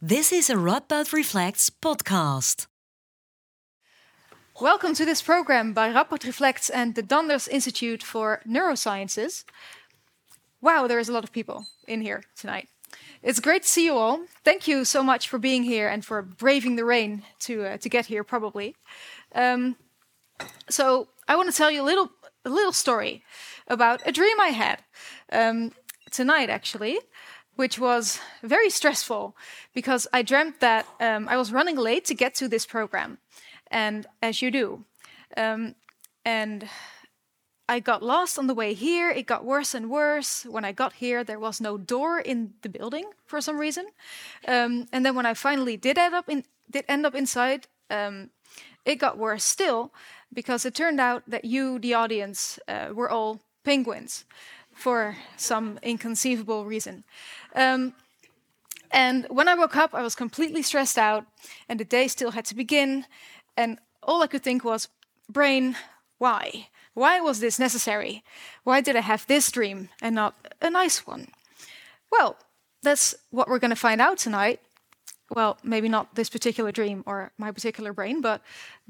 This is a Radboud Reflects podcast. Welcome to this program by Radboud Reflects and the Donders Institute for Neurosciences. Wow, there is a lot of people in here tonight. It's great to see you all. Thank you so much for being here and for braving the rain to uh, to get here, probably. Um, so I want to tell you a little a little story about a dream I had um, tonight, actually which was very stressful because I dreamt that um, I was running late to get to this program, and as you do, um, and I got lost on the way here. It got worse and worse. When I got here, there was no door in the building for some reason, um, and then when I finally did end up in did end up inside, um, it got worse still because it turned out that you, the audience, uh, were all penguins for some inconceivable reason. Um, and when I woke up, I was completely stressed out, and the day still had to begin. And all I could think was, brain, why? Why was this necessary? Why did I have this dream and not a nice one? Well, that's what we're going to find out tonight. Well, maybe not this particular dream or my particular brain, but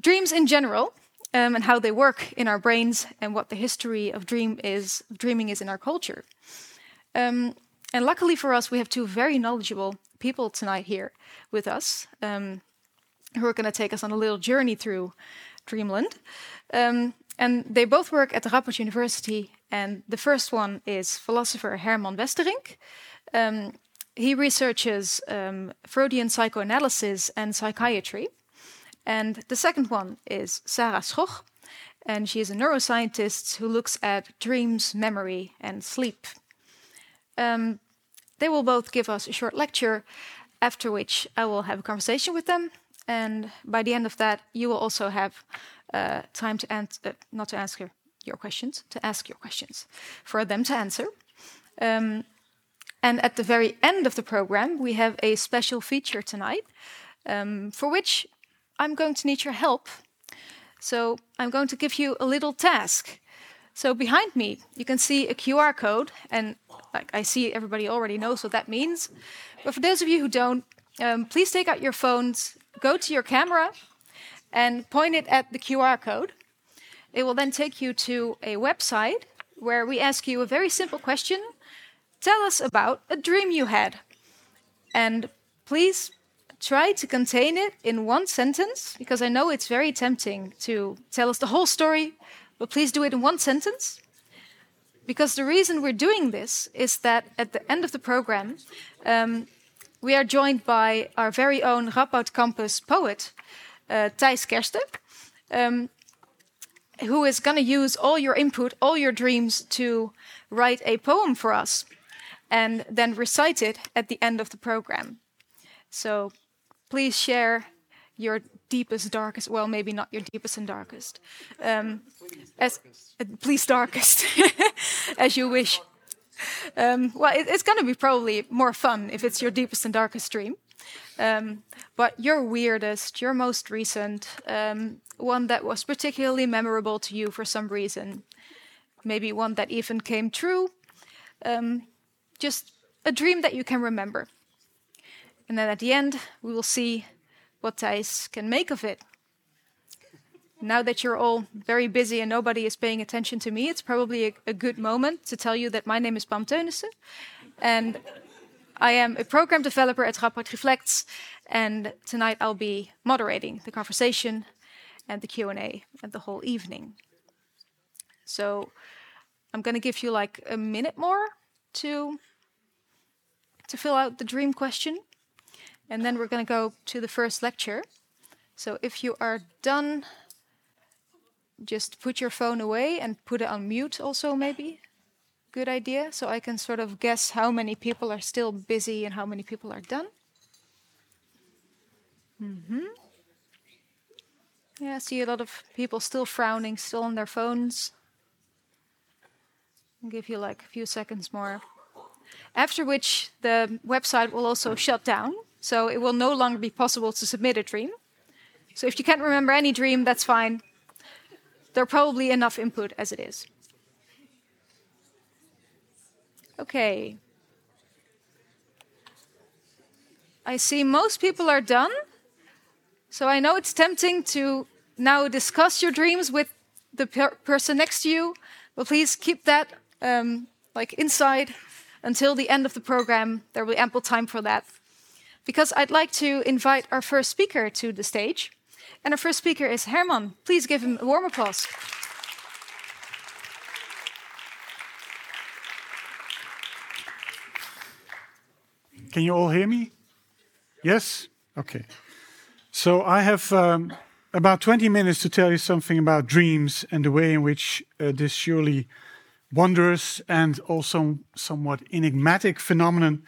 dreams in general um, and how they work in our brains and what the history of dream is, dreaming is in our culture. Um, and luckily for us, we have two very knowledgeable people tonight here with us um, who are going to take us on a little journey through Dreamland. Um, and they both work at the University. And the first one is philosopher Herman Westerink. Um, he researches um, Freudian psychoanalysis and psychiatry. And the second one is Sarah Schoch, and she is a neuroscientist who looks at dreams, memory, and sleep. Um, they will both give us a short lecture, after which I will have a conversation with them. And by the end of that, you will also have uh, time to answer, uh, not to answer your questions, to ask your questions for them to answer. Um, and at the very end of the program, we have a special feature tonight, um, for which I'm going to need your help. So I'm going to give you a little task. So behind me, you can see a QR code, and like I see everybody already knows what that means. But for those of you who don't, um, please take out your phones, go to your camera, and point it at the QR code. It will then take you to a website where we ask you a very simple question. Tell us about a dream you had. And please try to contain it in one sentence because I know it's very tempting to tell us the whole story, but please do it in one sentence. Because the reason we're doing this is that at the end of the program, um, we are joined by our very own Radboud Campus poet, uh, Thijs Kersten, um, who is going to use all your input, all your dreams to write a poem for us and then recite it at the end of the program. So please share your deepest, darkest, well, maybe not your deepest and darkest, um, as uh, please darkest, as you wish. Um, well, it, it's going to be probably more fun if it's your deepest and darkest dream. Um, but your weirdest, your most recent, um, one that was particularly memorable to you for some reason, maybe one that even came true, um, just a dream that you can remember. And then at the end, we will see what Thijs can make of it. Now that you're all very busy and nobody is paying attention to me, it's probably a, a good moment to tell you that my name is Pam Teunissen. And I am a program developer at Radboud Reflects. And tonight I'll be moderating the conversation and the Q&A and the whole evening. So I'm going to give you like a minute more to to fill out the dream question and then we're going to go to the first lecture. So if you are done, just put your phone away and put it on mute also maybe. Good idea. So I can sort of guess how many people are still busy and how many people are done. Mm-hmm. Yeah, I see a lot of people still frowning, still on their phones. I'll give you like a few seconds more. After which the website will also shut down so it will no longer be possible to submit a dream. So if you can't remember any dream, that's fine. There are probably enough input as it is. Okay. I see most people are done. So I know it's tempting to now discuss your dreams with the per person next to you, but please keep that um, like inside until the end of the program. There will be ample time for that. Because I'd like to invite our first speaker to the stage. And our first speaker is Herman. Please give him a warm applause. Can you all hear me? Yes? Okay. So I have um, about 20 minutes to tell you something about dreams and the way in which uh, this surely wondrous and also somewhat enigmatic phenomenon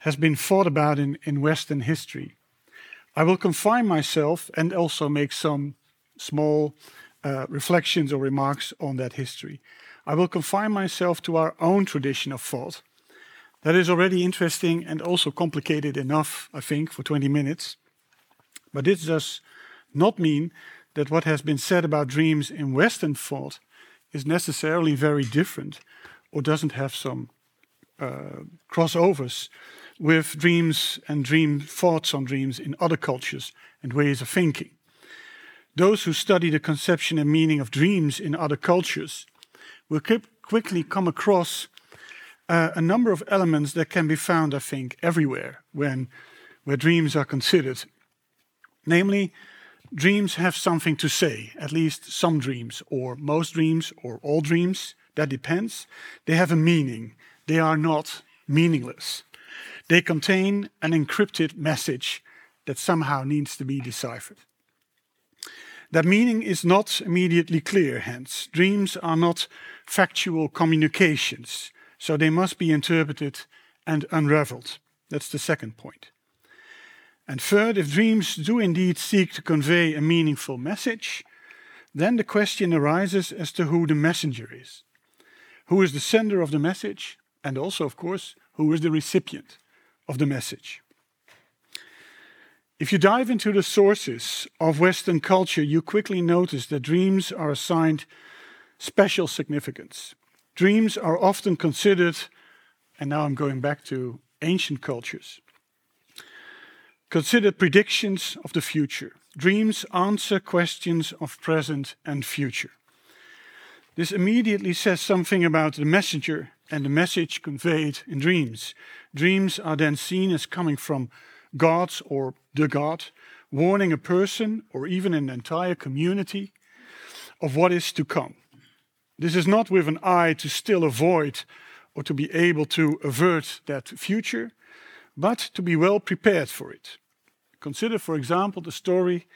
has been thought about in, in Western history. I will confine myself and also make some small uh, reflections or remarks on that history. I will confine myself to our own tradition of thought. That is already interesting and also complicated enough, I think, for 20 minutes. But this does not mean that what has been said about dreams in Western thought is necessarily very different or doesn't have some uh, crossovers with dreams and dream thoughts on dreams in other cultures and ways of thinking. Those who study the conception and meaning of dreams in other cultures will quickly come across uh, a number of elements that can be found, I think, everywhere when where dreams are considered. Namely, dreams have something to say, at least some dreams, or most dreams, or all dreams, that depends. They have a meaning, they are not meaningless. They contain an encrypted message that somehow needs to be deciphered. That meaning is not immediately clear, hence, dreams are not factual communications, so they must be interpreted and unraveled. That's the second point. And third, if dreams do indeed seek to convey a meaningful message, then the question arises as to who the messenger is. Who is the sender of the message? And also, of course, who is the recipient of the message? If you dive into the sources of Western culture, you quickly notice that dreams are assigned special significance. Dreams are often considered, and now I'm going back to ancient cultures, Consider predictions of the future. Dreams answer questions of present and future. This immediately says something about the messenger and the message conveyed in dreams. Dreams are then seen as coming from gods or the God, warning a person or even an entire community of what is to come. This is not with an eye to still avoid or to be able to avert that future, but to be well prepared for it. Consider, for example, the story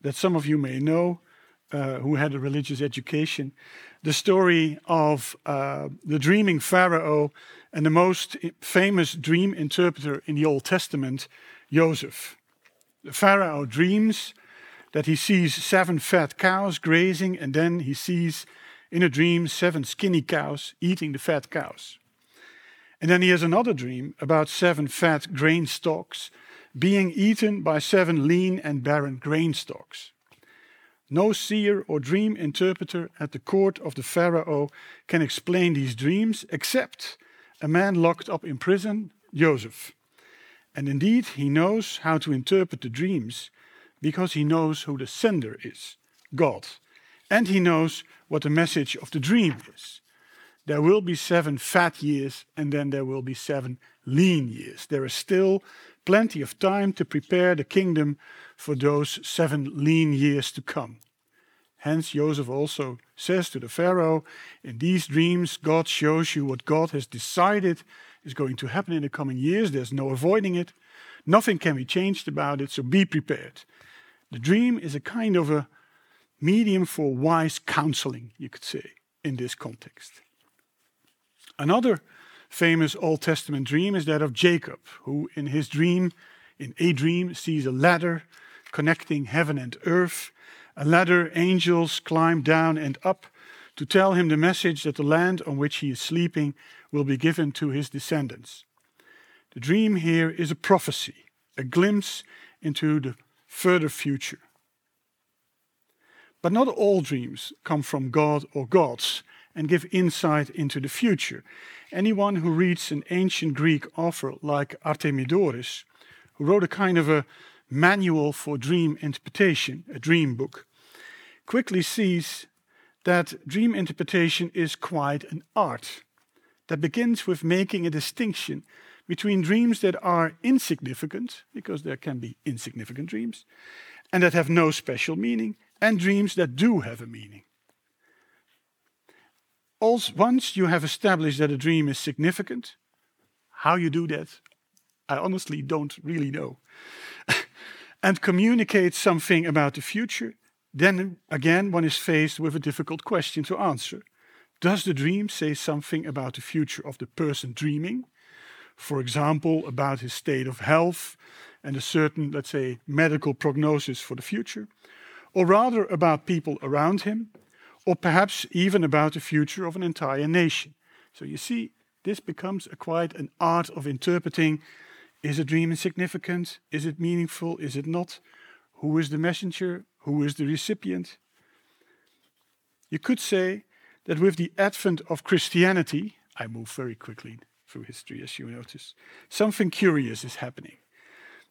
that some of you may know uh, who had a religious education the story of uh, the dreaming Pharaoh and the most famous dream interpreter in the Old Testament, Joseph. The Pharaoh dreams that he sees seven fat cows grazing, and then he sees in a dream seven skinny cows eating the fat cows. And then he has another dream about seven fat grain stalks being eaten by seven lean and barren grain stalks. No seer or dream interpreter at the court of the Pharaoh can explain these dreams except a man locked up in prison, Joseph. And indeed, he knows how to interpret the dreams because he knows who the sender is, God. And he knows what the message of the dream is. There will be seven fat years, and then there will be seven lean years. There is still plenty of time to prepare the kingdom for those seven lean years to come. Hence, Joseph also says to the Pharaoh, In these dreams, God shows you what God has decided is going to happen in the coming years. There's no avoiding it. Nothing can be changed about it, so be prepared. The dream is a kind of a medium for wise counseling, you could say, in this context. Another famous Old Testament dream is that of Jacob, who in his dream, in a dream, sees a ladder connecting heaven and earth. A ladder, angels climb down and up to tell him the message that the land on which he is sleeping will be given to his descendants. The dream here is a prophecy, a glimpse into the further future. But not all dreams come from God or gods and give insight into the future. Anyone who reads an ancient Greek author like Artemidorus, who wrote a kind of a manual for dream interpretation, a dream book, quickly sees that dream interpretation is quite an art that begins with making a distinction between dreams that are insignificant, because there can be insignificant dreams, and that have no special meaning, and dreams that do have a meaning. Also, once you have established that a dream is significant, how you do that, I honestly don't really know, and communicate something about the future, then again one is faced with a difficult question to answer. Does the dream say something about the future of the person dreaming? For example, about his state of health and a certain, let's say, medical prognosis for the future? Or rather about people around him? Or perhaps even about the future of an entire nation? So you see, this becomes a quite an art of interpreting is a dream significant? Is it meaningful? Is it not? Who is the messenger? Who is the recipient? You could say that with the advent of Christianity, I move very quickly through history as you notice, something curious is happening.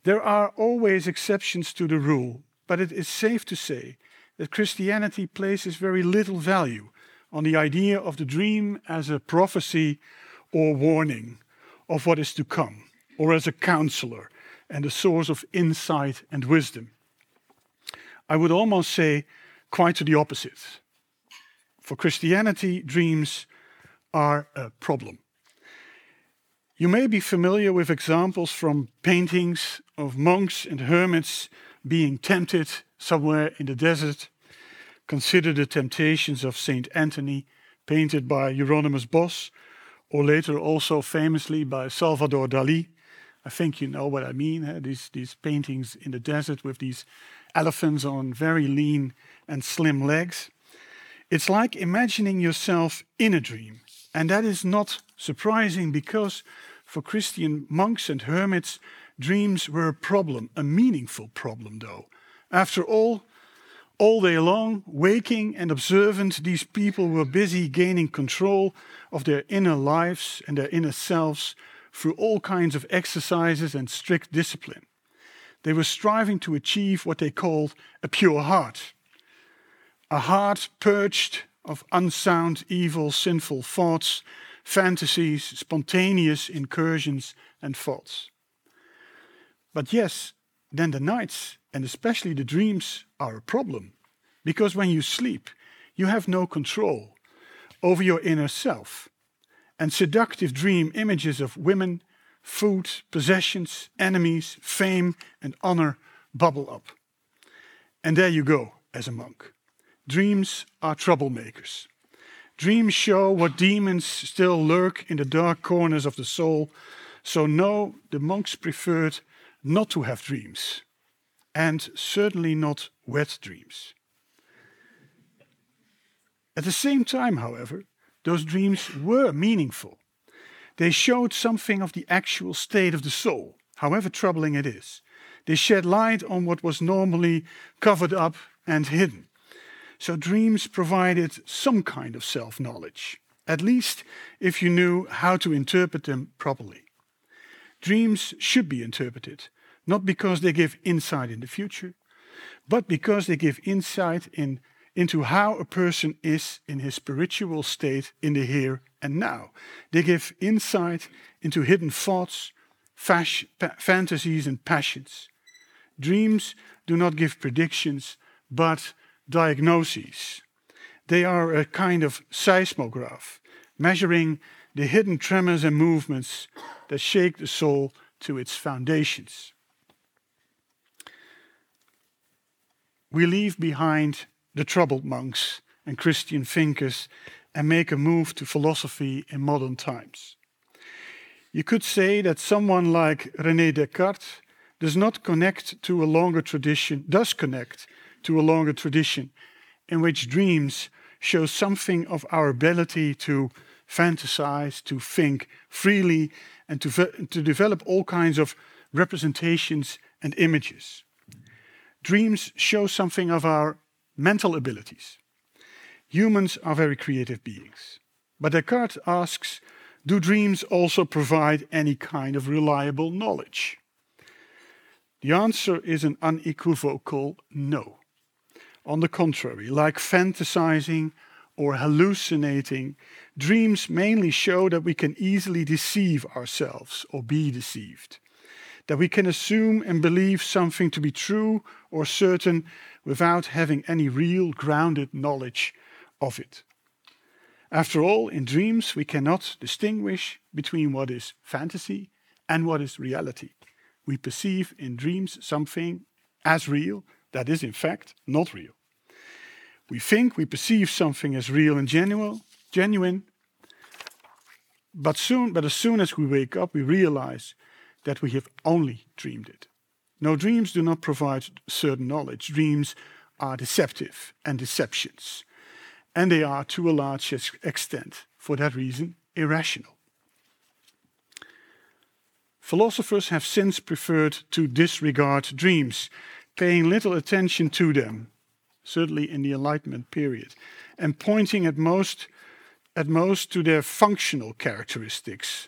There are always exceptions to the rule, but it is safe to say that Christianity places very little value on the idea of the dream as a prophecy or warning of what is to come, or as a counselor and a source of insight and wisdom. I would almost say quite to the opposite. For Christianity, dreams are a problem. You may be familiar with examples from paintings of monks and hermits being tempted somewhere in the desert. Consider the temptations of Saint Anthony, painted by Hieronymus Bosch, or later also famously by Salvador Dali. I think you know what I mean. Eh? These, these paintings in the desert with these elephants on very lean and slim legs. It's like imagining yourself in a dream. And that is not surprising because for Christian monks and hermits, dreams were a problem, a meaningful problem, though. After all, all day long, waking and observant, these people were busy gaining control of their inner lives and their inner selves through all kinds of exercises and strict discipline. They were striving to achieve what they called a pure heart a heart purged of unsound, evil, sinful thoughts, fantasies, spontaneous incursions, and thoughts. But yes, then the nights, and especially the dreams, are a problem. Because when you sleep, you have no control over your inner self. And seductive dream images of women, food, possessions, enemies, fame, and honor bubble up. And there you go as a monk. Dreams are troublemakers. Dreams show what demons still lurk in the dark corners of the soul. So, no, the monks preferred not to have dreams, and certainly not wet dreams. At the same time, however, those dreams were meaningful. They showed something of the actual state of the soul, however troubling it is. They shed light on what was normally covered up and hidden. So dreams provided some kind of self knowledge, at least if you knew how to interpret them properly. Dreams should be interpreted, not because they give insight in the future, but because they give insight in, into how a person is in his spiritual state in the here and now. They give insight into hidden thoughts, fas- fantasies, and passions. Dreams do not give predictions, but diagnoses. They are a kind of seismograph, measuring the hidden tremors and movements that shake the soul to its foundations. We leave behind the troubled monks and Christian thinkers and make a move to philosophy in modern times. You could say that someone like René Descartes does not connect to a longer tradition, does connect to a longer tradition in which dreams show something of our ability to fantasize, to think freely, and to, to develop all kinds of representations and images. Dreams show something of our mental abilities. Humans are very creative beings. But Descartes asks Do dreams also provide any kind of reliable knowledge? The answer is an unequivocal no. On the contrary, like fantasizing or hallucinating, dreams mainly show that we can easily deceive ourselves or be deceived. That we can assume and believe something to be true or certain without having any real grounded knowledge of it. After all, in dreams, we cannot distinguish between what is fantasy and what is reality. We perceive in dreams something as real that is, in fact, not real. We think we perceive something as real and genuine, genuine, but soon, but as soon as we wake up, we realize that we have only dreamed it. No, dreams do not provide certain knowledge. Dreams are deceptive and deceptions and they are to a large extent, for that reason, irrational. Philosophers have since preferred to disregard dreams, paying little attention to them, certainly in the Enlightenment period, and pointing at most, at most to their functional characteristics.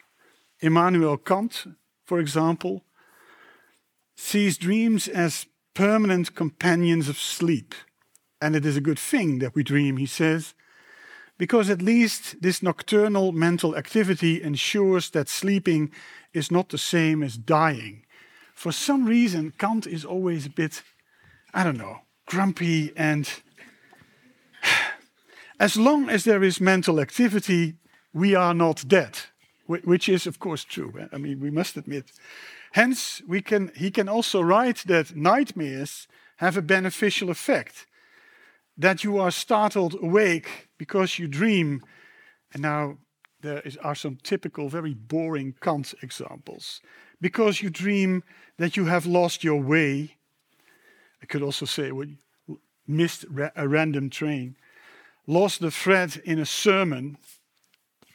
Immanuel Kant, for example, sees dreams as permanent companions of sleep and it is a good thing that we dream, he says, because at least this nocturnal mental activity ensures that sleeping is not the same as dying. For some reason, Kant is always a bit, I don't know, grumpy and. As long as there is mental activity, we are not dead, which is, of course, true. I mean, we must admit. Hence, we can, he can also write that nightmares have a beneficial effect that you are startled awake because you dream. And now there is, are some typical, very boring Kant examples. Because you dream that you have lost your way. I could also say you missed a random train, lost the thread in a sermon,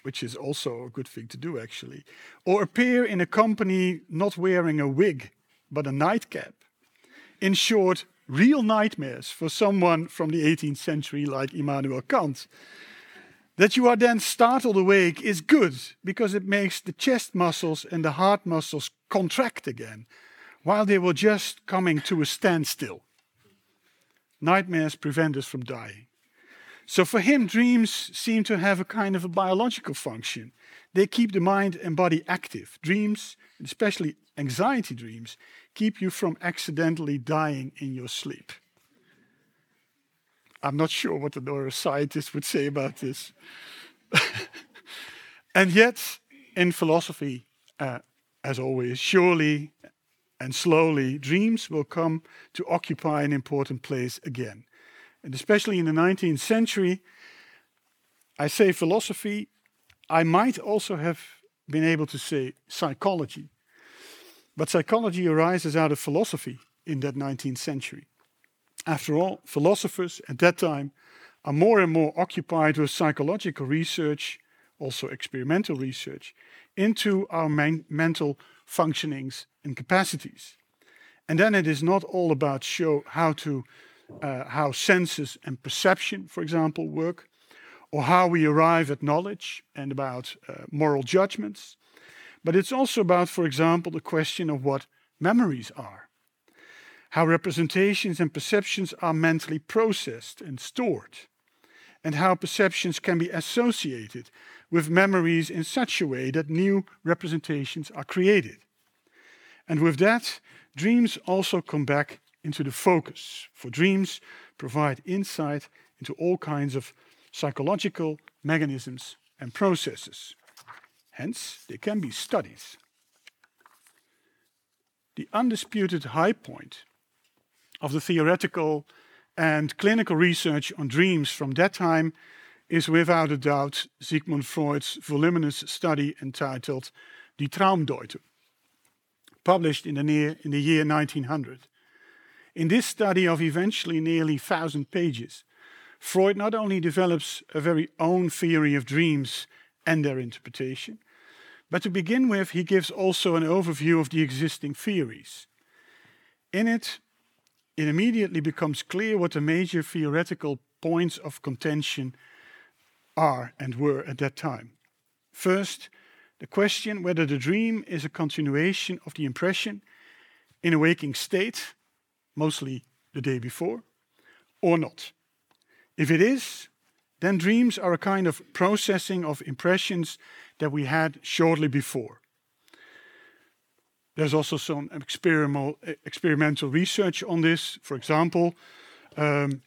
which is also a good thing to do actually, or appear in a company not wearing a wig but a nightcap. In short, real nightmares for someone from the 18th century like Immanuel Kant. That you are then startled awake is good because it makes the chest muscles and the heart muscles contract again while they were just coming to a standstill. Nightmares prevent us from dying. So for him, dreams seem to have a kind of a biological function. They keep the mind and body active. Dreams, especially anxiety dreams, keep you from accidentally dying in your sleep. I'm not sure what the neuroscientist would say about this. and yet, in philosophy, uh, as always, surely and slowly, dreams will come to occupy an important place again. And especially in the 19th century, I say philosophy, I might also have been able to say psychology, but psychology arises out of philosophy in that 19th century. After all, philosophers at that time are more and more occupied with psychological research, also experimental research, into our mental functionings and capacities. And then it is not all about show how to uh, how senses and perception, for example, work, or how we arrive at knowledge and about uh, moral judgments, but it's also about, for example, the question of what memories are, how representations and perceptions are mentally processed and stored, and how perceptions can be associated with memories in such a way that new representations are created. And with that, dreams also come back into the focus, for dreams provide insight into all kinds of psychological mechanisms and processes. Hence, they can be studied. The undisputed high point of the theoretical and clinical research on dreams from that time is without a doubt Sigmund Freud's voluminous study entitled Die Traumdeutung, published in the, near, in the year 1900. In this study of eventually nearly 1,000 pages, Freud not only develops a very own theory of dreams and their interpretation, but to begin with, he gives also an overview of the existing theories. In it, it immediately becomes clear what the major theoretical points of contention are and were at that time. First, the question whether the dream is a continuation of the impression in a waking state, mostly the day before, or not. If it is, then dreams are a kind of processing of impressions that we had shortly before. There's also some experimental, experimental research on this, for example, um,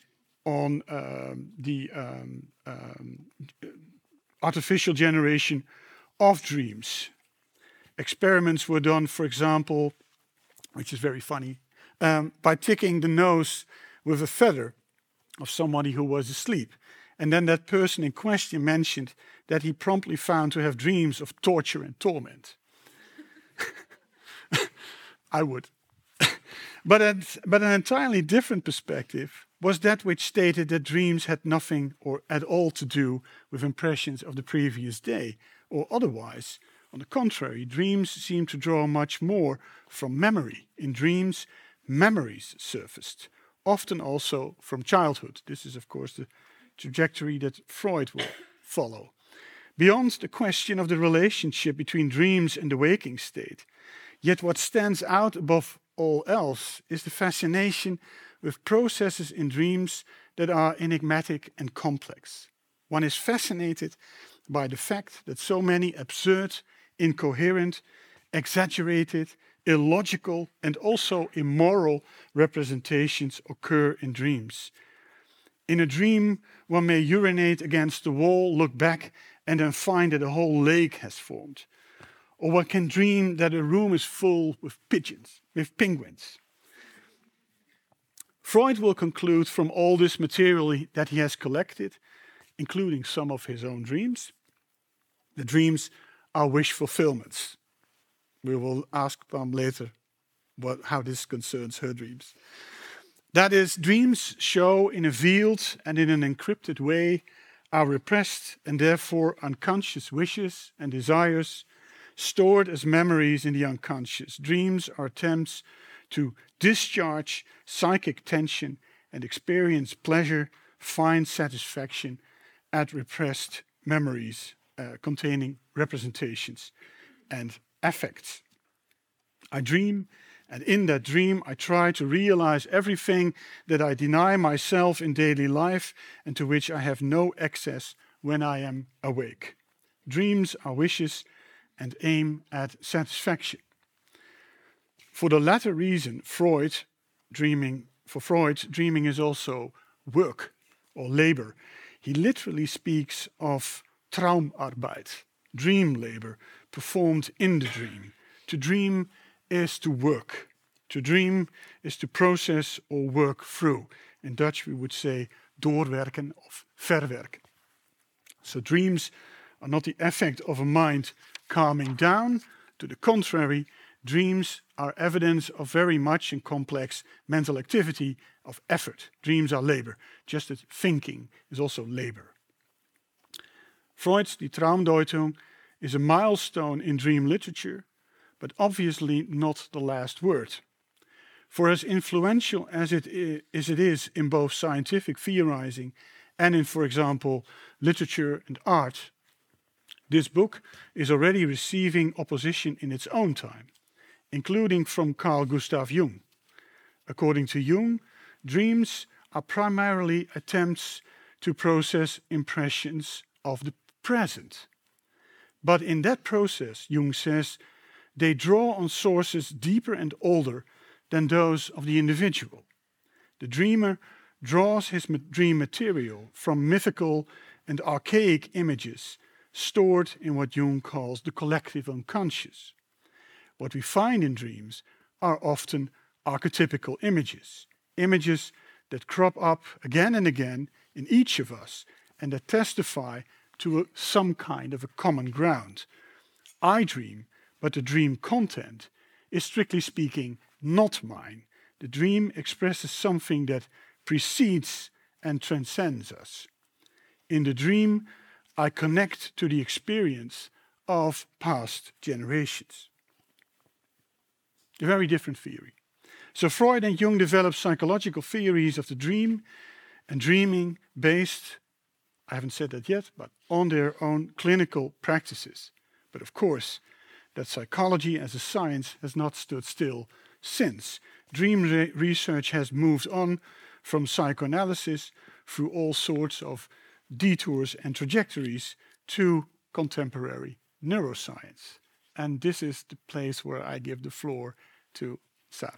on um, the um, um artificial generation of dreams. Experiments were done, for example, which is very funny, um, by ticking the nose with a feather of somebody who was asleep. And then that person in question mentioned that he promptly found to have dreams of torture and torment. I would. but, at, but an entirely different perspective was that which stated that dreams had nothing or at all to do with impressions of the previous day, or otherwise. On the contrary, dreams seem to draw much more from memory. In dreams, memories surfaced, often also from childhood. This is, of course, the trajectory that Freud will follow. Beyond the question of the relationship between dreams and the waking state, yet what stands out above all else is the fascination with processes in dreams that are enigmatic and complex. One is fascinated by the fact that so many absurd, incoherent, exaggerated, illogical, and also immoral representations occur in dreams. In a dream, one may urinate against the wall, look back, and then find that a whole lake has formed. Or one can dream that a room is full with pigeons, with penguins. Freud will conclude from all this material that he has collected, including some of his own dreams, the dreams are wish fulfillments. We will ask Pam later what, how this concerns her dreams. That is, dreams show in a veiled and in an encrypted way our repressed and therefore unconscious wishes and desires stored as memories in the unconscious. Dreams are attempts to discharge psychic tension and experience pleasure, find satisfaction at repressed memories uh, containing representations and affects. I dream, and in that dream, I try to realize everything that I deny myself in daily life and to which I have no access when I am awake. Dreams are wishes and aim at satisfaction. For the latter reason, Freud, dreaming, for Freud, dreaming is also work or labor. He literally speaks of Traumarbeit, dream labor, performed in the dream. To dream is to work. To dream is to process or work through. In Dutch, we would say doorwerken of verwerken. So, dreams are not the effect of a mind calming down. To the contrary, Dreams are evidence of very much and complex mental activity of effort. Dreams are labor, just as thinking is also labor. Freud's Die Traumdeutung is a milestone in dream literature, but obviously not the last word. For as influential as it, is, as it is in both scientific theorizing and in, for example, literature and art, this book is already receiving opposition in its own time including from Carl Gustav Jung. According to Jung, dreams are primarily attempts to process impressions of the present. But in that process, Jung says, they draw on sources deeper and older than those of the individual. The dreamer draws his dream material from mythical and archaic images stored in what Jung calls the collective unconscious. What we find in dreams are often archetypical images, images that crop up again and again in each of us and that testify to a, some kind of a common ground. I dream, but the dream content is strictly speaking not mine. The dream expresses something that precedes and transcends us. In the dream, I connect to the experience of past generations. A very different theory. So Freud and Jung developed psychological theories of the dream and dreaming based, I haven't said that yet, but on their own clinical practices. But of course, that psychology as a science has not stood still since. Dream re research has moved on from psychoanalysis through all sorts of detours and trajectories to contemporary neuroscience. And this is the place where I give the floor to Sarah.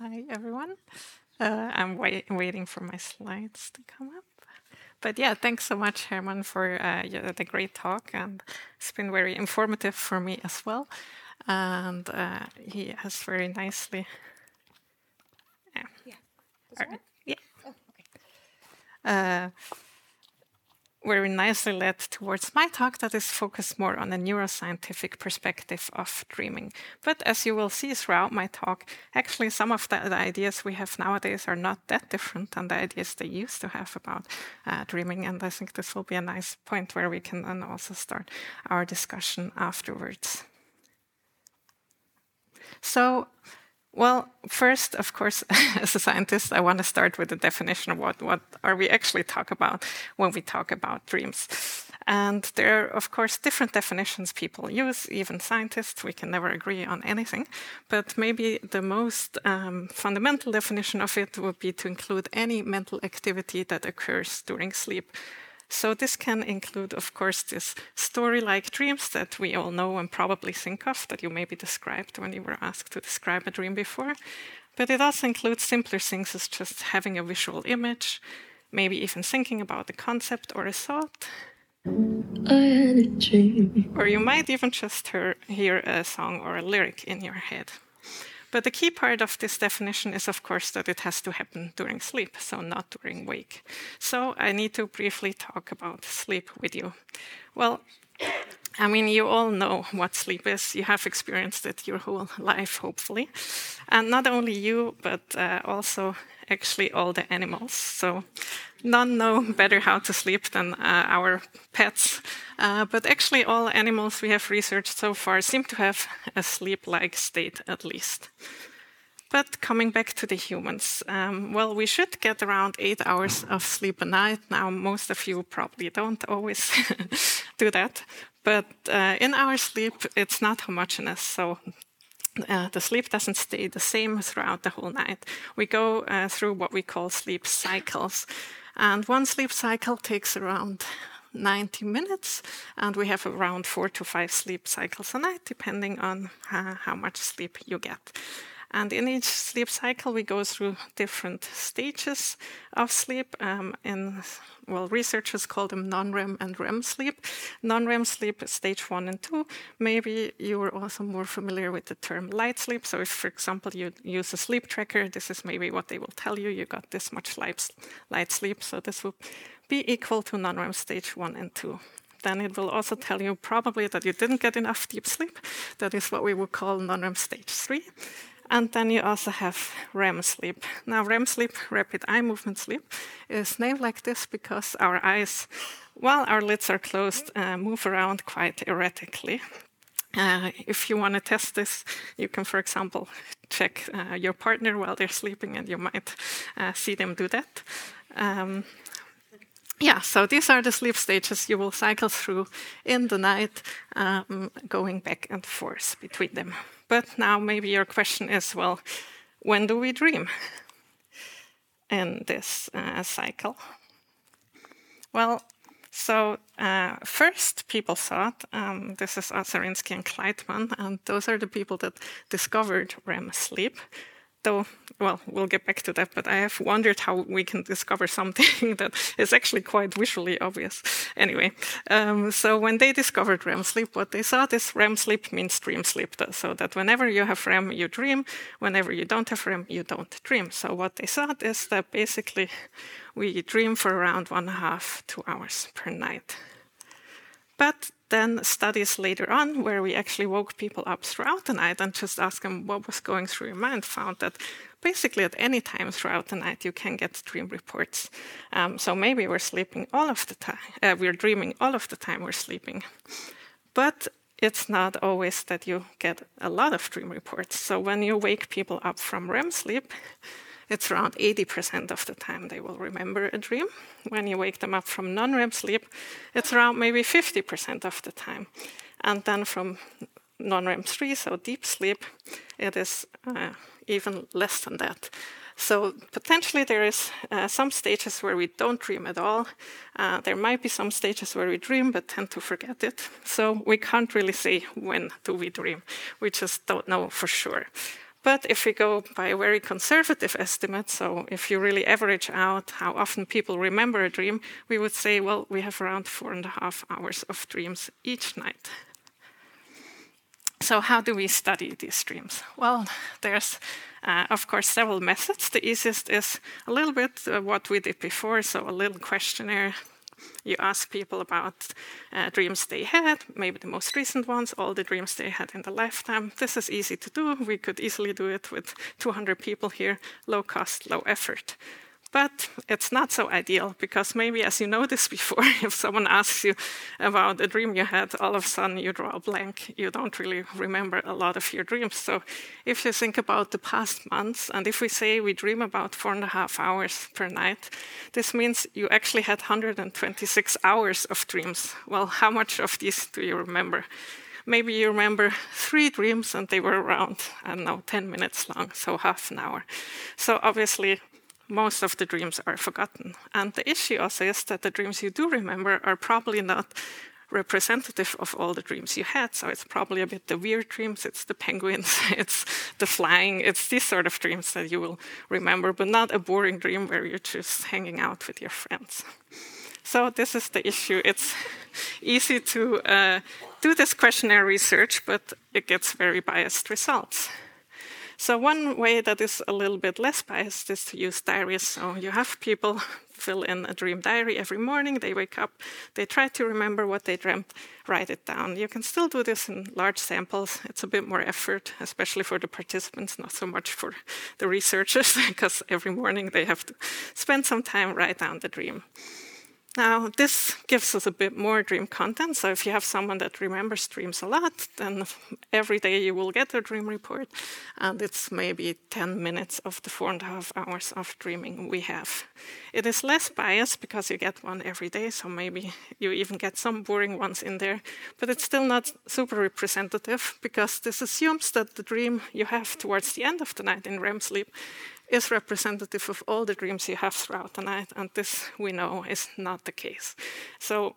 Hi, everyone. Uh, I'm wait waiting for my slides to come up. But yeah, thanks so much, Herman, for uh, the great talk. And it's been very informative for me as well. And uh, he has very nicely. Yeah. yeah. yeah. Oh, okay. Uh, very nicely led towards my talk that is focused more on a neuroscientific perspective of dreaming. But as you will see throughout my talk, actually some of the, the ideas we have nowadays are not that different than the ideas they used to have about uh, dreaming. And I think this will be a nice point where we can then also start our discussion afterwards. So well, first, of course, as a scientist, I want to start with the definition of what, what are we actually talk about when we talk about dreams. And there are, of course, different definitions people use, even scientists. We can never agree on anything. But maybe the most um, fundamental definition of it would be to include any mental activity that occurs during sleep. So this can include, of course, this story-like dreams that we all know and probably think of, that you maybe described when you were asked to describe a dream before. But it also includes simpler things as just having a visual image, maybe even thinking about a concept or a thought. I had a dream. Or you might even just hear, hear a song or a lyric in your head. But the key part of this definition is, of course, that it has to happen during sleep, so not during wake. So I need to briefly talk about sleep with you. Well, I mean, you all know what sleep is. You have experienced it your whole life, hopefully. And not only you, but uh, also actually all the animals. So none know better how to sleep than uh, our pets. Uh, but actually, all animals we have researched so far seem to have a sleep like state at least. But coming back to the humans, um, well, we should get around eight hours of sleep a night. Now, most of you probably don't always do that. But uh, in our sleep, it's not homogeneous. So uh, the sleep doesn't stay the same throughout the whole night. We go uh, through what we call sleep cycles. And one sleep cycle takes around 90 minutes, and we have around four to five sleep cycles a night, depending on uh, how much sleep you get. And in each sleep cycle, we go through different stages of sleep. Um, well, researchers call them non-REM and REM sleep. Non-REM sleep stage one and two. Maybe you are also more familiar with the term light sleep. So if, for example, you use a sleep tracker, this is maybe what they will tell you. You got this much light, light sleep. So this will be equal to non-REM stage one and two then it will also tell you probably that you didn't get enough deep sleep. That is what we would call non-REM stage three. And then you also have REM sleep. Now, REM sleep, rapid eye movement sleep, is named like this because our eyes, while our lids are closed, uh, move around quite erratically. Uh, if you want to test this, you can, for example, check uh, your partner while they're sleeping, and you might uh, see them do that. Um, yeah, so these are the sleep stages you will cycle through in the night, um, going back and forth between them. But now maybe your question is well, when do we dream in this uh, cycle? Well, so uh, first people thought, um, this is Aserinsky and Kleitman, and those are the people that discovered REM sleep though, well, we'll get back to that, but I have wondered how we can discover something that is actually quite visually obvious. Anyway, um, so when they discovered REM sleep, what they saw is REM sleep means dream sleep, so that whenever you have REM, you dream. Whenever you don't have REM, you don't dream. So what they saw is that basically we dream for around one and a half, two hours per night. But then studies later on, where we actually woke people up throughout the night and just asked them what was going through your mind, found that basically at any time throughout the night you can get dream reports. Um, so maybe we're sleeping all of the time, uh, we're dreaming all of the time we're sleeping. But it's not always that you get a lot of dream reports. So when you wake people up from REM sleep, it's around 80% of the time they will remember a dream. When you wake them up from non REM sleep, it's around maybe 50% of the time. And then from non REM 3, so deep sleep, it is uh, even less than that. So potentially there is uh, some stages where we don't dream at all. Uh, there might be some stages where we dream but tend to forget it. So we can't really say when do we dream. We just don't know for sure. But if we go by a very conservative estimate, so if you really average out how often people remember a dream, we would say, well, we have around four and a half hours of dreams each night. So, how do we study these dreams? Well, there's, uh, of course, several methods. The easiest is a little bit uh, what we did before, so a little questionnaire. You ask people about uh, dreams they had, maybe the most recent ones, all the dreams they had in the lifetime. This is easy to do. We could easily do it with 200 people here, low cost, low effort. But it's not so ideal because maybe, as you noticed before, if someone asks you about a dream you had, all of a sudden you draw a blank. You don't really remember a lot of your dreams. So if you think about the past months, and if we say we dream about four and a half hours per night, this means you actually had 126 hours of dreams. Well, how much of these do you remember? maybe you remember three dreams and they were around, I don't know, 10 minutes long, so half an hour. So obviously, most of the dreams are forgotten. And the issue also is that the dreams you do remember are probably not representative of all the dreams you had. So it's probably a bit the weird dreams, it's the penguins, it's the flying, it's these sort of dreams that you will remember, but not a boring dream where you're just hanging out with your friends. So this is the issue. It's easy to uh, do this questionnaire research, but it gets very biased results. So one way that is a little bit less biased is to use diaries. So you have people fill in a dream diary every morning. They wake up, they try to remember what they dreamt, write it down. You can still do this in large samples. It's a bit more effort, especially for the participants, not so much for the researchers, because every morning they have to spend some time write down the dream. Now, this gives us a bit more dream content. So, if you have someone that remembers dreams a lot, then every day you will get a dream report, and it's maybe 10 minutes of the four and a half hours of dreaming we have. It is less biased because you get one every day, so maybe you even get some boring ones in there, but it's still not super representative because this assumes that the dream you have towards the end of the night in REM sleep is representative of all the dreams you have throughout the night, and this we know is not the case. So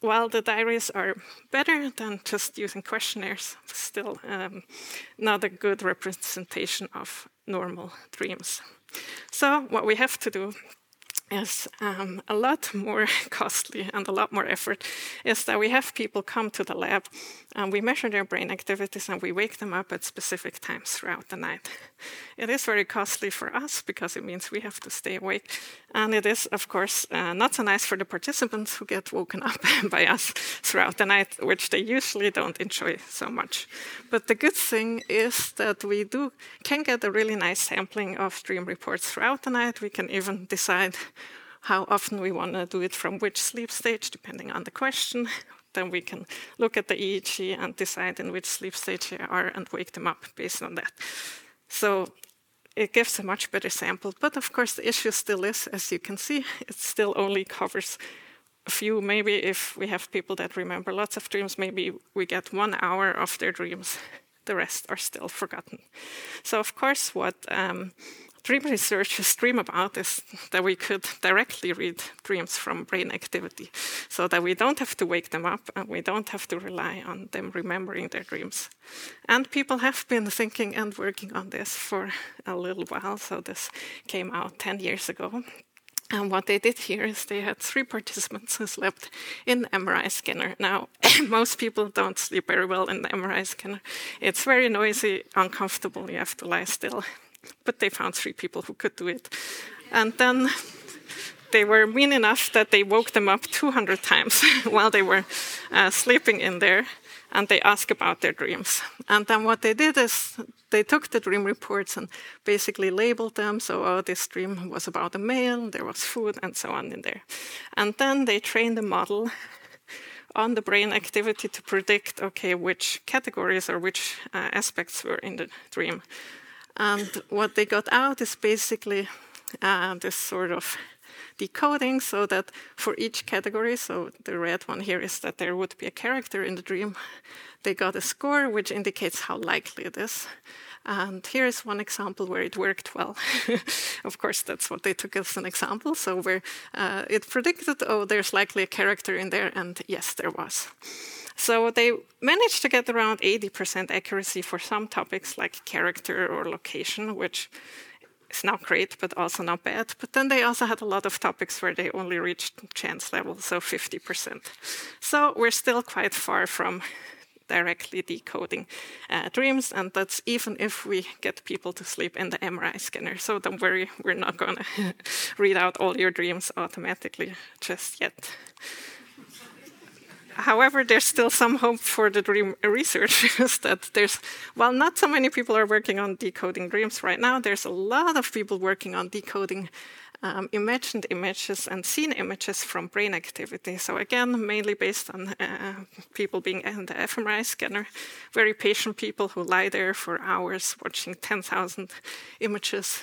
while the diaries are better than just using questionnaires, still um, not a good representation of normal dreams. So what we have to do is um, a lot more costly and a lot more effort is that we have people come to the lab and we measure their brain activities and we wake them up at specific times throughout the night. It is very costly for us because it means we have to stay awake. And it is, of course, uh, not so nice for the participants who get woken up by us throughout the night, which they usually don't enjoy so much. But the good thing is that we do can get a really nice sampling of dream reports throughout the night. We can even decide how often we want to do it from which sleep stage, depending on the question. Then we can look at the EEG and decide in which sleep stage they are and wake them up based on that. So it gives a much better sample. But of course, the issue still is, as you can see, it still only covers a few. Maybe if we have people that remember lots of dreams, maybe we get one hour of their dreams. The rest are still forgotten. So, of course, what um, dream researchers dream about is that we could directly read dreams from brain activity so that we don't have to wake them up and we don't have to rely on them remembering their dreams. And people have been thinking and working on this for a little while, so this came out 10 years ago. And what they did here is they had three participants who slept in the MRI scanner. Now, most people don't sleep very well in the MRI scanner. It's very noisy, uncomfortable, you have to lie still but they found three people who could do it. And then they were mean enough that they woke them up 200 times while they were uh, sleeping in there and they asked about their dreams. And then what they did is they took the dream reports and basically labeled them. So, oh, this dream was about a male, there was food, and so on in there. And then they trained a model on the brain activity to predict, okay, which categories or which uh, aspects were in the dream. And what they got out is basically uh, this sort of decoding so that for each category, so the red one here is that there would be a character in the dream, they got a score which indicates how likely it is. And here is one example where it worked well. of course, that's what they took as an example. So where uh, it predicted, oh, there's likely a character in there, and yes, there was. So they managed to get around 80% accuracy for some topics like character or location, which is not great, but also not bad. But then they also had a lot of topics where they only reached chance level, so 50%. So we're still quite far from directly decoding uh, dreams, and that's even if we get people to sleep in the MRI scanner. So don't worry, we're not going to read out all your dreams automatically just yet. However, there's still some hope for the dream researchers that there's, while not so many people are working on decoding dreams right now, there's a lot of people working on decoding um, imagined images and seen images from brain activity. So again, mainly based on uh, people being in the fMRI scanner, very patient people who lie there for hours watching 10,000 images.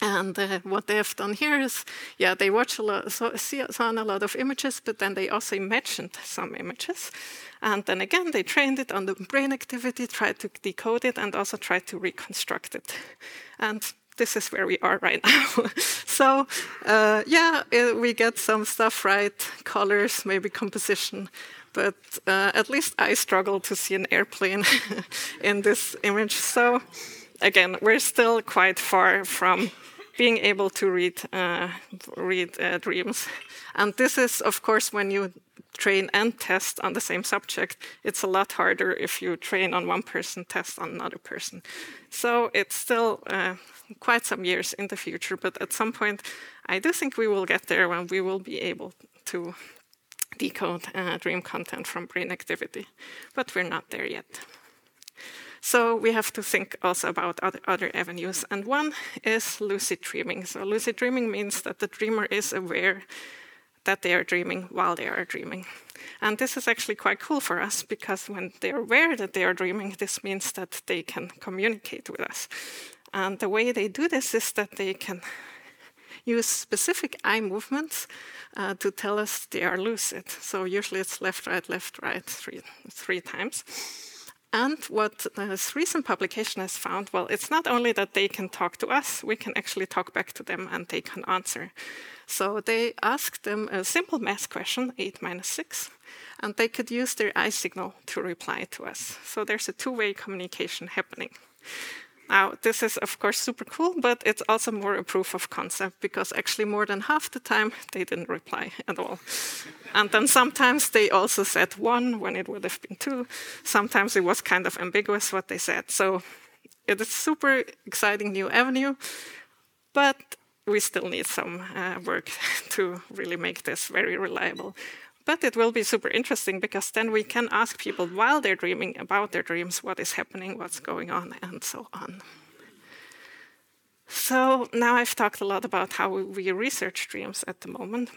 And uh, what they have done here is, yeah, they watch a lot, see, saw a lot of images, but then they also imagined some images. And then again, they trained it on the brain activity, tried to decode it, and also tried to reconstruct it. And this is where we are right now. so, uh, yeah, it, we get some stuff right, colors, maybe composition, but uh, at least I struggle to see an airplane in this image. So, again, we're still quite far from being able to read uh, read uh, dreams, and this is, of course, when you train and test on the same subject. It's a lot harder if you train on one person, test on another person. So it's still uh, quite some years in the future, but at some point, I do think we will get there when we will be able to decode uh, dream content from brain activity, but we're not there yet. So we have to think also about other, other avenues, and one is lucid dreaming. So lucid dreaming means that the dreamer is aware that they are dreaming while they are dreaming. And this is actually quite cool for us because when they're aware that they are dreaming, this means that they can communicate with us. And the way they do this is that they can use specific eye movements uh, to tell us they are lucid. So usually it's left, right, left, right, three, three times. And what this recent publication has found, well, it's not only that they can talk to us, we can actually talk back to them and they can answer. So they asked them a simple math question, 8 minus 6, and they could use their eye signal to reply to us. So there's a two way communication happening. Now, this is of course super cool, but it's also more a proof of concept because actually more than half the time they didn't reply at all. and then sometimes they also said one when it would have been two. Sometimes it was kind of ambiguous what they said. So it is super exciting new avenue, but we still need some uh, work to really make this very reliable. But it will be super interesting because then we can ask people while they're dreaming about their dreams what is happening, what's going on, and so on. So now I've talked a lot about how we research dreams at the moment,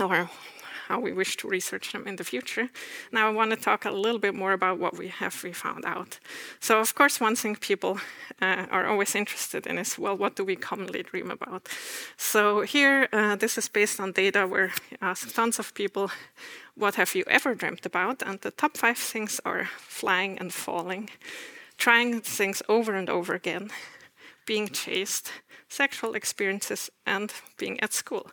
or how we wish to research them in the future. Now I want to talk a little bit more about what we have we found out. So of course, one thing people uh, are always interested in is, well, what do we commonly dream about? So here, uh, this is based on data where we asked tons of people, what have you ever dreamt about? And the top five things are flying and falling, trying things over and over again, being chased, sexual experiences, and being at school.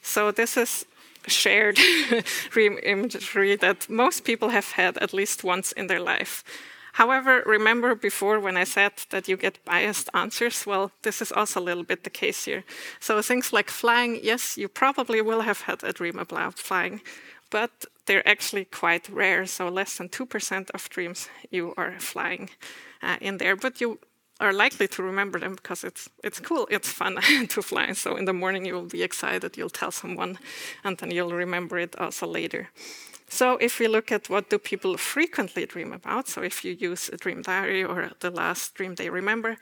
So this is shared dream imagery that most people have had at least once in their life. However, remember before when I said that you get biased answers? Well, this is also a little bit the case here. So things like flying, yes, you probably will have had a dream about flying, but they're actually quite rare. So less than 2% of dreams you are flying uh, in there, but you are likely to remember them because it's it's cool, it's fun to fly. So in the morning you will be excited, you'll tell someone, and then you'll remember it also later. So if we look at what do people frequently dream about, so if you use a dream diary or the last dream they remember,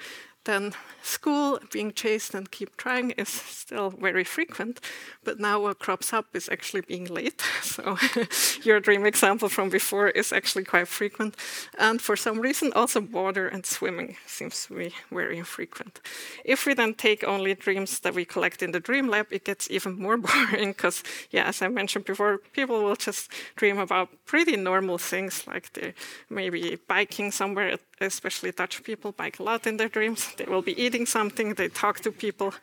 then school, being chased and keep trying is still very frequent. But now what crops up is actually being late. So your dream example from before is actually quite frequent. And for some reason, also water and swimming seems to be very infrequent. If we then take only dreams that we collect in the dream lab, it gets even more boring because, yeah, as I mentioned before, people will just dream about pretty normal things like they maybe biking somewhere, especially Dutch people bike a lot in their dreams. They will be eating something, they talk to people.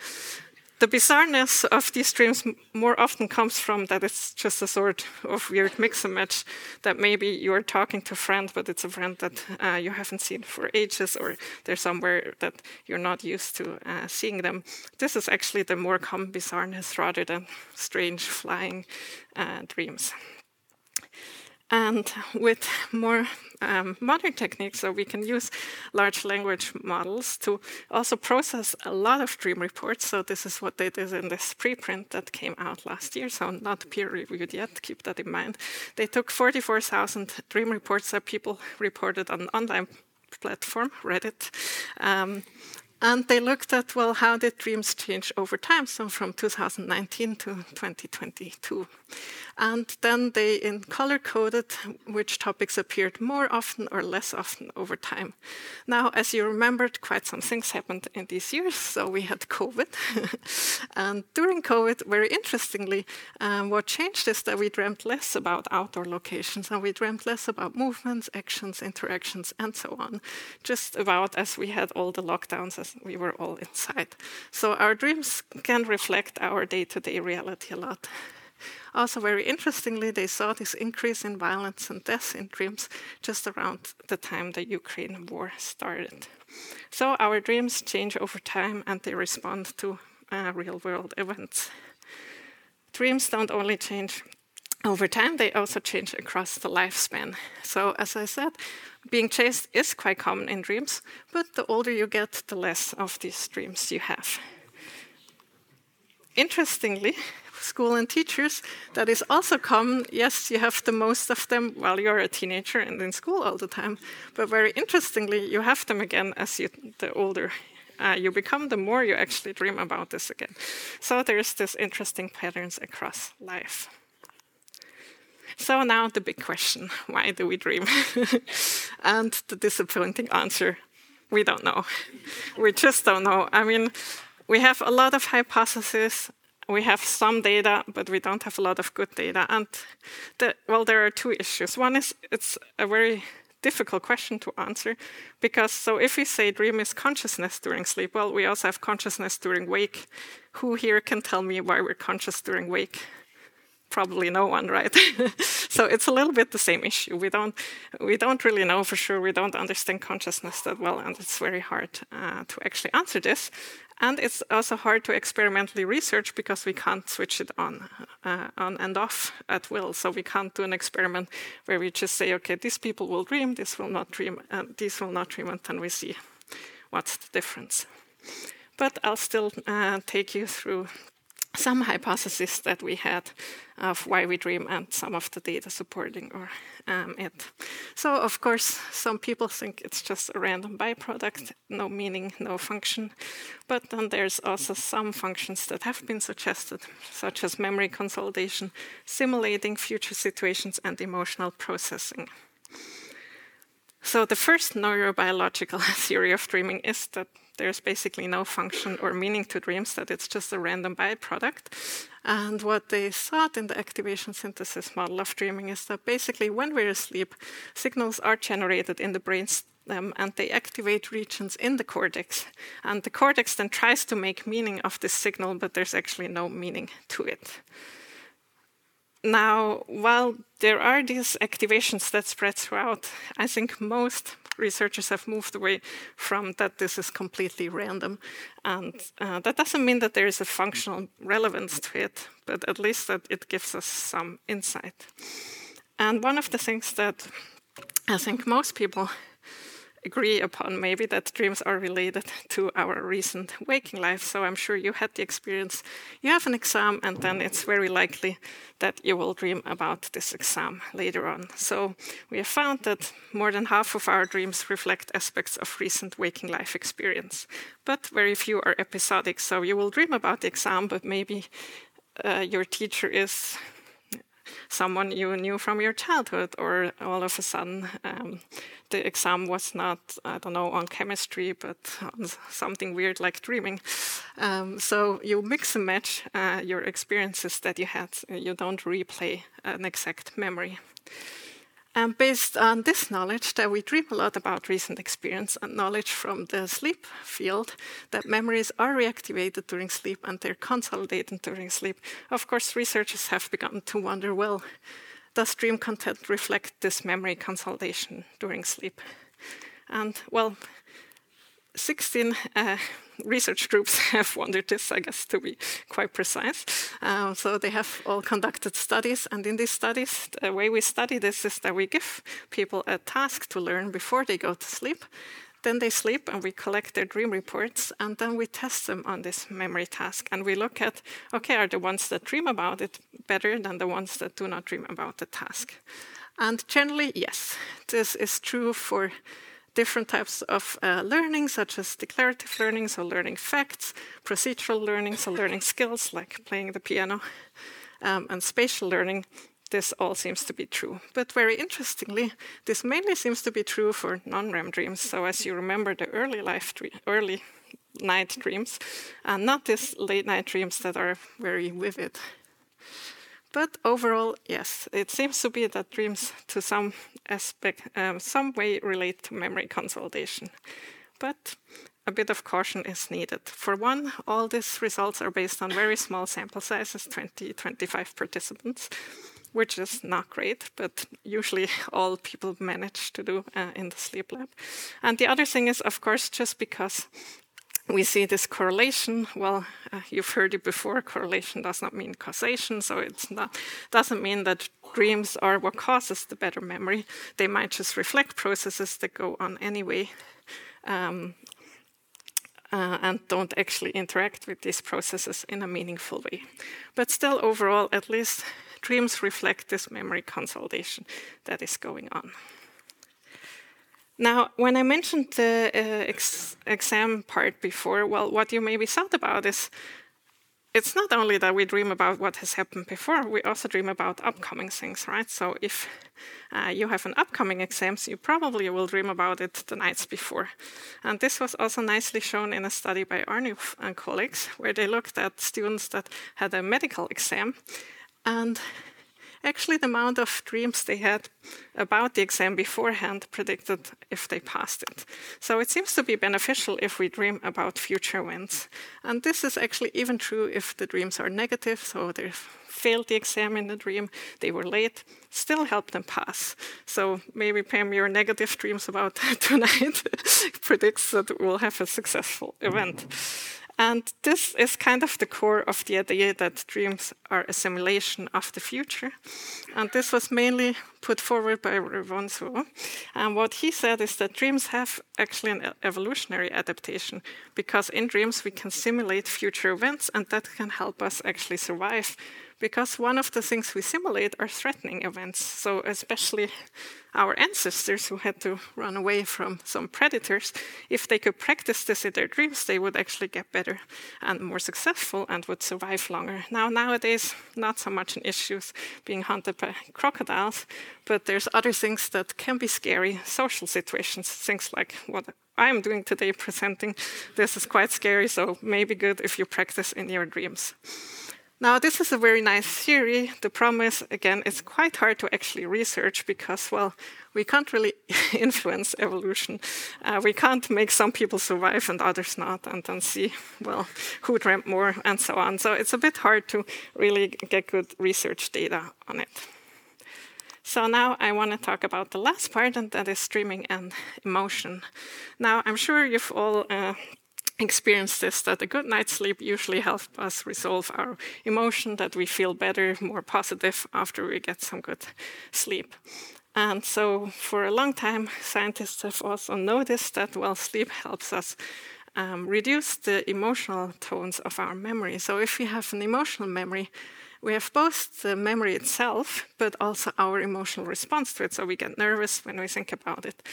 The bizarreness of these dreams more often comes from that it's just a sort of weird mix and match that maybe you're talking to a friend, but it's a friend that uh, you haven't seen for ages, or they're somewhere that you're not used to uh, seeing them. This is actually the more common bizarreness rather than strange flying uh, dreams. And with more um, modern techniques, so we can use large language models to also process a lot of dream reports. So this is what they did in this preprint that came out last year, so not peer reviewed yet. Keep that in mind. They took 44,000 dream reports that people reported on online platform, Reddit. Um, and they looked at, well, how did dreams change over time? So from 2019 to 2022. And then they in color coded which topics appeared more often or less often over time. Now, as you remembered, quite some things happened in these years. So we had COVID. and during COVID, very interestingly, um, what changed is that we dreamt less about outdoor locations and we dreamt less about movements, actions, interactions, and so on. Just about as we had all the lockdowns as we were all inside. So our dreams can reflect our day to day reality a lot. Also, very interestingly, they saw this increase in violence and death in dreams just around the time the Ukraine war started. So, our dreams change over time and they respond to uh, real world events. Dreams don't only change over time, they also change across the lifespan. So, as I said, being chased is quite common in dreams, but the older you get, the less of these dreams you have. Interestingly, school and teachers, that is also common. Yes, you have the most of them while you're a teenager and in school all the time, but very interestingly, you have them again as you the older uh, you become, the more you actually dream about this again. So there's this interesting patterns across life. So now the big question: Why do we dream? and the disappointing answer: We don't know. We just don't know. I mean we have a lot of hypotheses we have some data, but we don't have a lot of good data. And the, well, there are two issues. One is it's a very difficult question to answer because so if we say dream is consciousness during sleep, well, we also have consciousness during wake. Who here can tell me why we're conscious during wake? Probably no one, right? so it's a little bit the same issue. We don't we don't really know for sure. We don't understand consciousness that well, and it's very hard uh, to actually answer this. And it's also hard to experimentally research because we can't switch it on, uh, on and off at will. So we can't do an experiment where we just say, okay, these people will dream, this will not dream, and these will not dream, and then we see what's the difference. But I'll still uh, take you through some hypotheses that we had of why we dream and some of the data supporting or um, it. So, of course, some people think it's just a random byproduct, no meaning, no function. But then there's also some functions that have been suggested, such as memory consolidation, simulating future situations, and emotional processing. So, the first neurobiological theory of dreaming is that there's basically no function or meaning to dreams, that it's just a random byproduct. And what they thought in the activation synthesis model of dreaming is that basically when we're asleep, signals are generated in the brain um, and they activate regions in the cortex. And the cortex then tries to make meaning of this signal, but there's actually no meaning to it. Now, while there are these activations that spread throughout, I think most researchers have moved away from that this is completely random. And uh, that doesn't mean that there is a functional relevance to it, but at least that it gives us some insight. And one of the things that I think most people agree upon maybe that dreams are related to our recent waking life. So I'm sure you had the experience. You have an exam, and then it's very likely that you will dream about this exam later on. So we have found that more than half of our dreams reflect aspects of recent waking life experience, but very few are episodic. So you will dream about the exam, but maybe uh, your teacher is someone you knew from your childhood, or all of a sudden um, the exam was not, I don't know, on chemistry, but on something weird like dreaming. Um, so you mix and match uh, your experiences that you had. You don't replay an exact memory. And based on this knowledge, that we dream a lot about recent experience and knowledge from the sleep field, that memories are reactivated during sleep and they're consolidated during sleep. Of course, researchers have begun to wonder well, does dream content reflect this memory consolidation during sleep? And well, 16 uh, research groups have wondered this, I guess, to be quite precise. Um, so they have all conducted studies, and in these studies, the way we study this is that we give people a task to learn before they go to sleep. Then they sleep, and we collect their dream reports, and then we test them on this memory task. And we look at okay, are the ones that dream about it better than the ones that do not dream about the task? And generally, yes, this is true for different types of uh, learning, such as declarative learning, so learning facts, procedural learning, so learning skills like playing the piano, um, and spatial learning. This all seems to be true. But very interestingly, this mainly seems to be true for non-REM dreams. So as you remember the early life, early night dreams, and not these late night dreams that are very vivid. But overall, yes, it seems to be that dreams, to some aspect, um, some way, relate to memory consolidation. But a bit of caution is needed. For one, all these results are based on very small sample sizes 20, 25 participants, which is not great, but usually all people manage to do uh, in the sleep lab. And the other thing is, of course, just because we see this correlation. Well, uh, you've heard it before. Correlation does not mean causation, so it doesn't mean that dreams are what causes the better memory. They might just reflect processes that go on anyway, um, uh, and don't actually interact with these processes in a meaningful way. But still, overall, at least dreams reflect this memory consolidation that is going on. Now, when I mentioned the uh, ex exam part before, well, what you maybe thought about is it's not only that we dream about what has happened before, we also dream about upcoming things, right? So if uh, you have an upcoming exam, you probably will dream about it the nights before. And this was also nicely shown in a study by Arnulf and colleagues, where they looked at students that had a medical exam and Actually, the amount of dreams they had about the exam beforehand predicted if they passed it. So it seems to be beneficial if we dream about future wins. And this is actually even true if the dreams are negative, so they failed the exam in the dream, they were late, still help them pass. So maybe Pam, your negative dreams about tonight predicts that we'll have a successful event. And this is kind of the core of the idea that dreams are a simulation of the future. And this was mainly put forward by Revonsuo. And what he said is that dreams have actually an evolutionary adaptation because in dreams we can simulate future events and that can help us actually survive because one of the things we simulate are threatening events. So, especially our ancestors who had to run away from some predators, if they could practice this in their dreams, they would actually get better and more successful and would survive longer. Now, nowadays, not so much an issue being hunted by crocodiles, but there's other things that can be scary social situations, things like what I'm doing today presenting. This is quite scary, so maybe good if you practice in your dreams. Now, this is a very nice theory. The problem is, again, it's quite hard to actually research because, well, we can't really influence evolution. Uh, we can't make some people survive and others not, and then see, well, who dreamt more and so on. So it's a bit hard to really get good research data on it. So now I want to talk about the last part, and that is streaming and emotion. Now, I'm sure you've all uh, experienced this that a good night's sleep usually helps us resolve our emotion, that we feel better, more positive after we get some good sleep. And so, for a long time, scientists have also noticed that while sleep helps us um, reduce the emotional tones of our memory. So, if we have an emotional memory, we have both the memory itself, but also our emotional response to it. So, we get nervous when we think about it.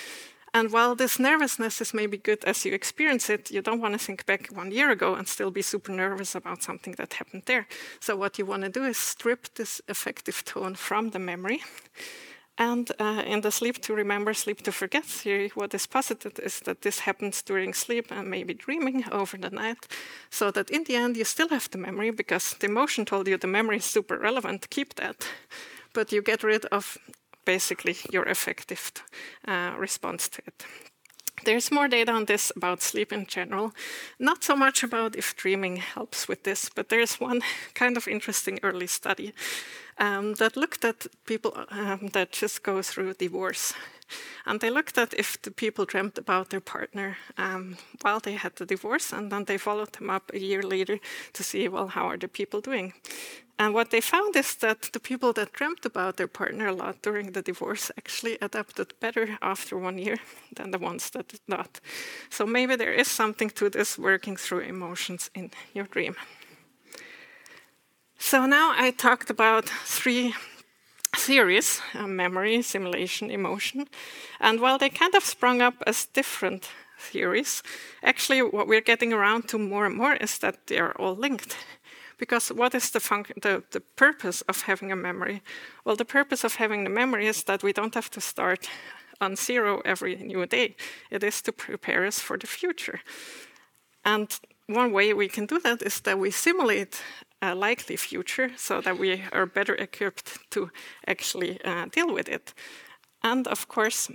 And while this nervousness is maybe good as you experience it, you don't want to think back one year ago and still be super nervous about something that happened there. So, what you want to do is strip this affective tone from the memory and uh, in the sleep to remember, sleep to forget theory, what is posited is that this happens during sleep and maybe dreaming over the night, so that in the end you still have the memory because the emotion told you the memory is super relevant, keep that. But you get rid of basically your affective uh, response to it. There's more data on this about sleep in general. Not so much about if dreaming helps with this, but there's one kind of interesting early study um, that looked at people um, that just go through divorce. And they looked at if the people dreamt about their partner um, while they had the divorce, and then they followed them up a year later to see, well, how are the people doing? And what they found is that the people that dreamt about their partner a lot during the divorce actually adapted better after one year than the ones that did not. So maybe there is something to this working through emotions in your dream. So now I talked about three theories uh, memory, simulation, emotion. And while they kind of sprung up as different theories, actually, what we're getting around to more and more is that they are all linked. Because what is the, the, the purpose of having a memory? Well, the purpose of having the memory is that we don't have to start on zero every new day. It is to prepare us for the future. And one way we can do that is that we simulate a likely future so that we are better equipped to actually uh, deal with it. And of course,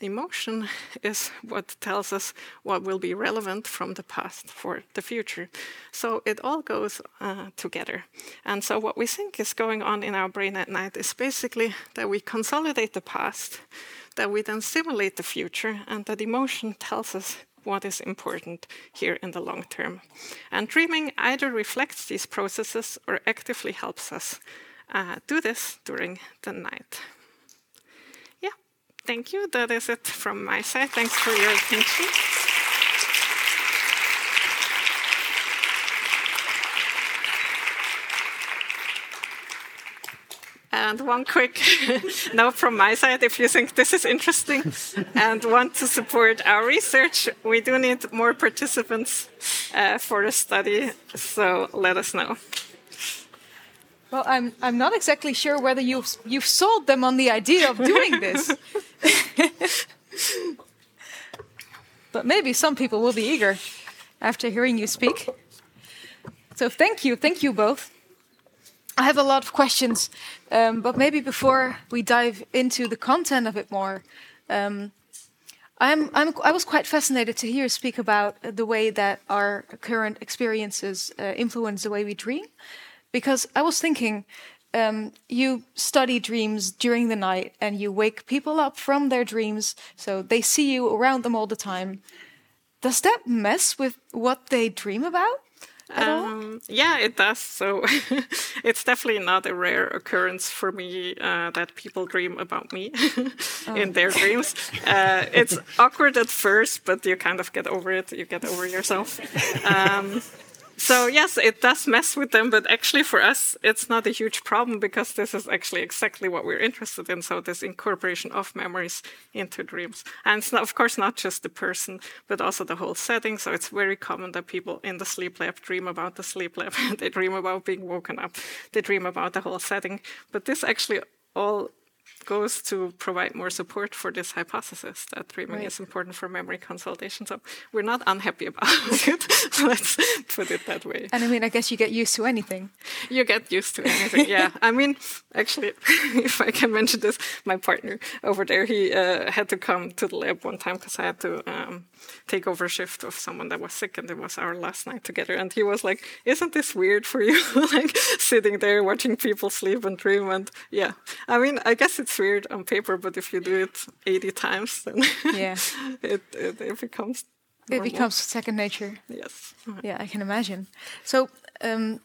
emotion is what tells us what will be relevant from the past for the future. So it all goes uh, together. And so, what we think is going on in our brain at night is basically that we consolidate the past, that we then simulate the future, and that emotion tells us what is important here in the long term. And dreaming either reflects these processes or actively helps us uh, do this during the night. Yeah, thank you. That is it from my side. Thanks for your attention. And one quick note from my side if you think this is interesting and want to support our research, we do need more participants uh, for the study, so let us know. Well, I'm, I'm not exactly sure whether you've, you've sold them on the idea of doing this. but maybe some people will be eager after hearing you speak. So thank you, thank you both. I have a lot of questions, um, but maybe before we dive into the content of it more, um, I'm, I'm, i was quite fascinated to hear you speak about the way that our current experiences uh, influence the way we dream, because I was thinking. Um, you study dreams during the night and you wake people up from their dreams, so they see you around them all the time. Does that mess with what they dream about? Um, yeah, it does. So it's definitely not a rare occurrence for me uh, that people dream about me oh. in their dreams. Uh, it's awkward at first, but you kind of get over it. You get over yourself. Um, so yes, it does mess with them, but actually for us, it's not a huge problem because this is actually exactly what we're interested in. So this incorporation of memories into dreams, and it's not, of course not just the person, but also the whole setting. So it's very common that people in the sleep lab dream about the sleep lab. they dream about being woken up. They dream about the whole setting. But this actually all goes to provide more support for this hypothesis that dreaming right. is important for memory consolidation. So we're not unhappy about it. Let's put it that way. And I mean, I guess you get used to anything. You get used to anything. yeah. I mean, actually, if I can mention this, my partner over there, he uh, had to come to the lab one time because I had to um, take over shift of someone that was sick, and it was our last night together. And he was like, "Isn't this weird for you? like sitting there watching people sleep and dream?" And yeah, I mean, I guess it's weird on paper, but if you do it 80 times, then yeah, it, it, it becomes normal. it becomes second nature. Yes. Yeah, I can imagine. So. Um,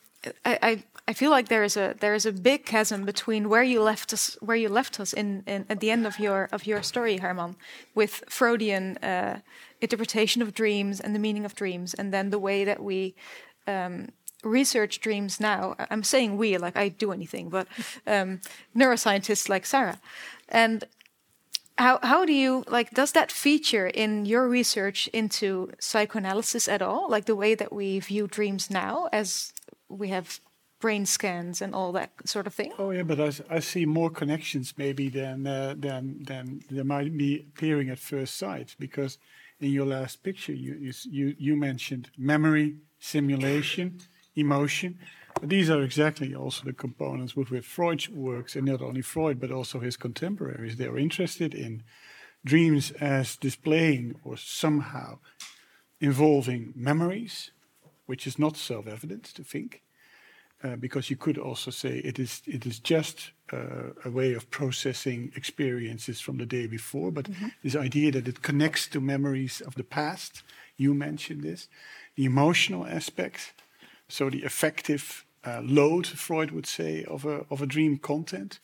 I, I, I feel like there is a there is a big chasm between where you left us where you left us in, in at the end of your of your story, Herman, with Freudian uh, interpretation of dreams and the meaning of dreams, and then the way that we um, research dreams now. I'm saying we like I do anything, but um, neuroscientists like Sarah, and how how do you like does that feature in your research into psychoanalysis at all? Like the way that we view dreams now, as we have brain scans and all that sort of thing. Oh yeah, but I, I see more connections maybe than uh, than than there might be appearing at first sight because in your last picture you you you mentioned memory, simulation, emotion. But these are exactly also the components with which Freud works, and not only Freud but also his contemporaries. They are interested in dreams as displaying or somehow involving memories, which is not self-evident to think uh, because you could also say it is it is just uh, a way of processing experiences from the day before. But mm-hmm. this idea that it connects to memories of the past, you mentioned this, the emotional aspect, so the affective uh, load, Freud would say, of a of a dream content,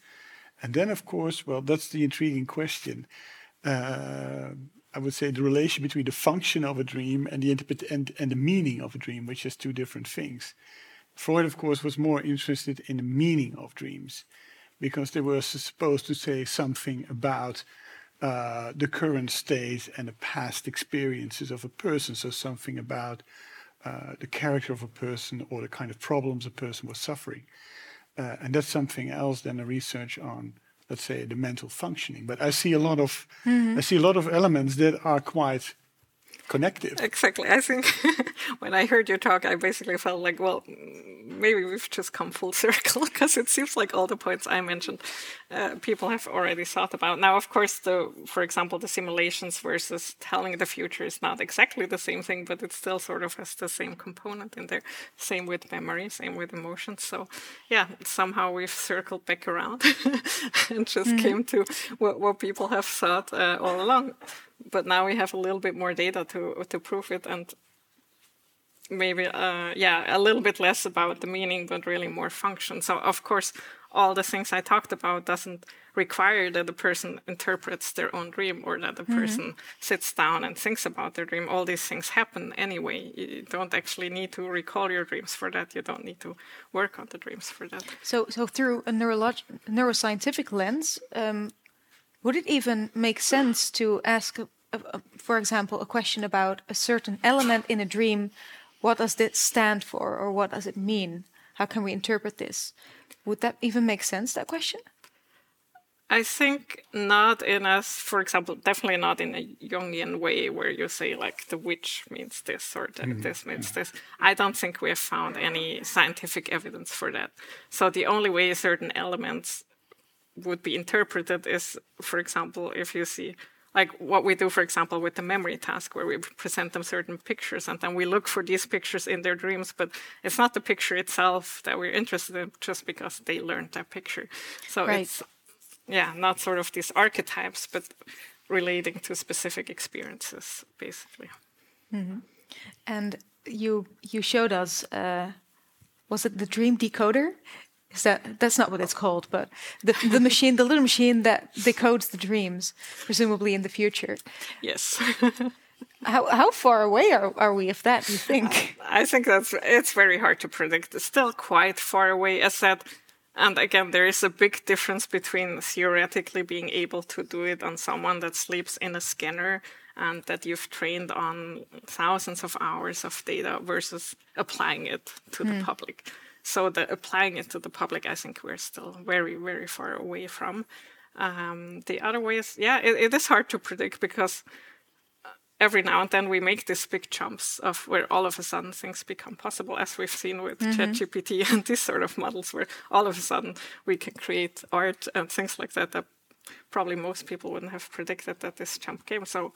and then of course, well, that's the intriguing question. Uh, I would say the relation between the function of a dream and the interpret and, and the meaning of a dream, which is two different things. Freud, of course, was more interested in the meaning of dreams because they were supposed to say something about uh, the current state and the past experiences of a person. So, something about uh, the character of a person or the kind of problems a person was suffering. Uh, and that's something else than the research on, let's say, the mental functioning. But I see a lot of, mm-hmm. I see a lot of elements that are quite connective. Exactly. I think when I heard you talk, I basically felt like, well, maybe we've just come full circle because it seems like all the points I mentioned, uh, people have already thought about. Now, of course, the for example, the simulations versus telling the future is not exactly the same thing, but it still sort of has the same component in there. Same with memory, same with emotions. So, yeah, somehow we've circled back around and just mm-hmm. came to what, what people have thought uh, all along but now we have a little bit more data to to prove it and maybe uh, yeah a little bit less about the meaning but really more function. So of course all the things i talked about doesn't require that the person interprets their own dream or that the mm-hmm. person sits down and thinks about their dream. All these things happen anyway. You don't actually need to recall your dreams for that. You don't need to work on the dreams for that. So so through a neurolog- neuroscientific lens um, would it even make sense to ask, a, a, for example, a question about a certain element in a dream? What does this stand for, or what does it mean? How can we interpret this? Would that even make sense, that question? I think not in a, for example, definitely not in a Jungian way where you say like the witch means this or that mm -hmm. this means this. I don't think we have found any scientific evidence for that. So the only way certain elements would be interpreted is, for example, if you see like what we do, for example, with the memory task, where we present them certain pictures and then we look for these pictures in their dreams, but it's not the picture itself that we're interested in just because they learned that picture. So right. it's, yeah, not sort of these archetypes, but relating to specific experiences, basically. Mm-hmm. And you you showed us, uh, was it the dream decoder? Is that that's not what it's called, but the the machine, the little machine that decodes the dreams, presumably in the future. Yes. how how far away are, are we of that? Do you think? I think that's it's very hard to predict. It's still quite far away, as said. And again, there is a big difference between theoretically being able to do it on someone that sleeps in a scanner and that you've trained on thousands of hours of data versus applying it to the hmm. public. So the applying it to the public, I think we're still very, very far away from. Um, the other way is, yeah, it, it is hard to predict because uh, every now and then we make these big jumps of where all of a sudden things become possible, as we've seen with mm-hmm. ChatGPT and these sort of models, where all of a sudden we can create art and things like that that probably most people wouldn't have predicted that this jump came. So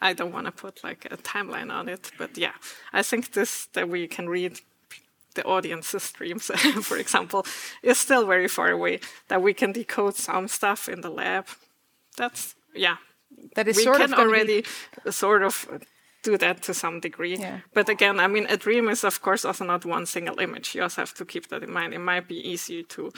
I don't want to put like a timeline on it, but yeah, I think this that we can read the audience's dreams, for example, is still very far away. That we can decode some stuff in the lab. That's yeah. That is we sort can of already be... sort of do that to some degree. Yeah. But again, I mean, a dream is of course also not one single image. You also have to keep that in mind. It might be easy to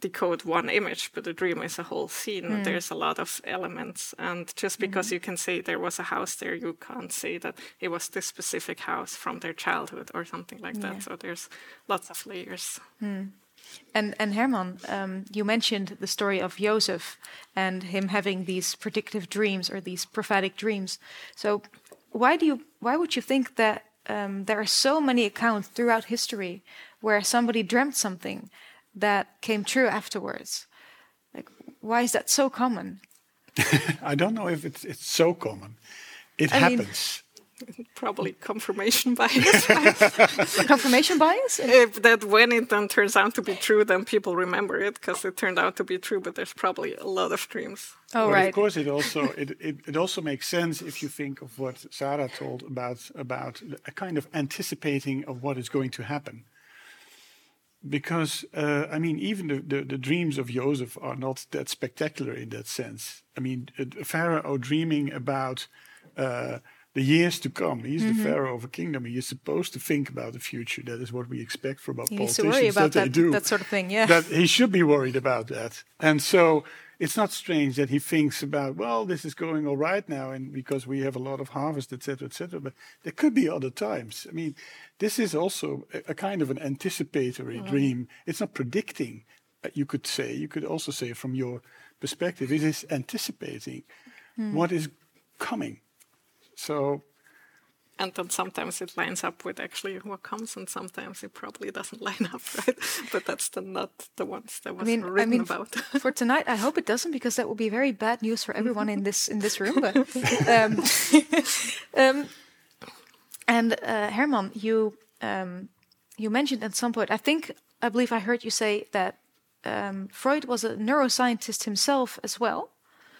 decode one image, but a dream is a whole scene. There's a lot of elements, and just because you can say there was a house there, you can't say that it was this specific house from their childhood or something like that. So there's lots of layers. And and Herman, um, you mentioned the story of Joseph and him having these predictive dreams or these prophetic dreams. So why do you why would you think that um, there are so many accounts throughout history where somebody dreamt something that came true afterwards? Like why is that so common? I don't know if it's it's so common. It I mean- happens. Probably confirmation bias. Confirmation bias? if that when it then turns out to be true, then people remember it because it turned out to be true. But there's probably a lot of dreams. Oh but right. of course, it also it, it, it also makes sense if you think of what Sarah told about about a kind of anticipating of what is going to happen. Because uh, I mean, even the, the, the dreams of Joseph are not that spectacular in that sense. I mean, a pharaoh dreaming about uh, the years to come. He's the pharaoh of a kingdom. He is supposed to think about the future. That is what we expect from our He needs to politicians worry about that, that, they do that sort of thing, yeah. that he should be worried about that. And so it's not strange that he thinks about, well, this is going all right now, and because we have a lot of harvest, etc., etc. But there could be other times. I mean, this is also a, a kind of an anticipatory dream. It's not predicting. uh, You could say. You could also say from your perspective, it is anticipating what is coming. So And then sometimes it lines up with actually what comes, and sometimes it probably doesn't line up, right? But that's the not the ones that I was mean, I written mean, about. for tonight, I hope it doesn't because that would be very bad news for everyone in this in this room. But, um, um, and uh, Herman, you um, you mentioned at some point, I think, I believe I heard you say that um, Freud was a neuroscientist himself as well,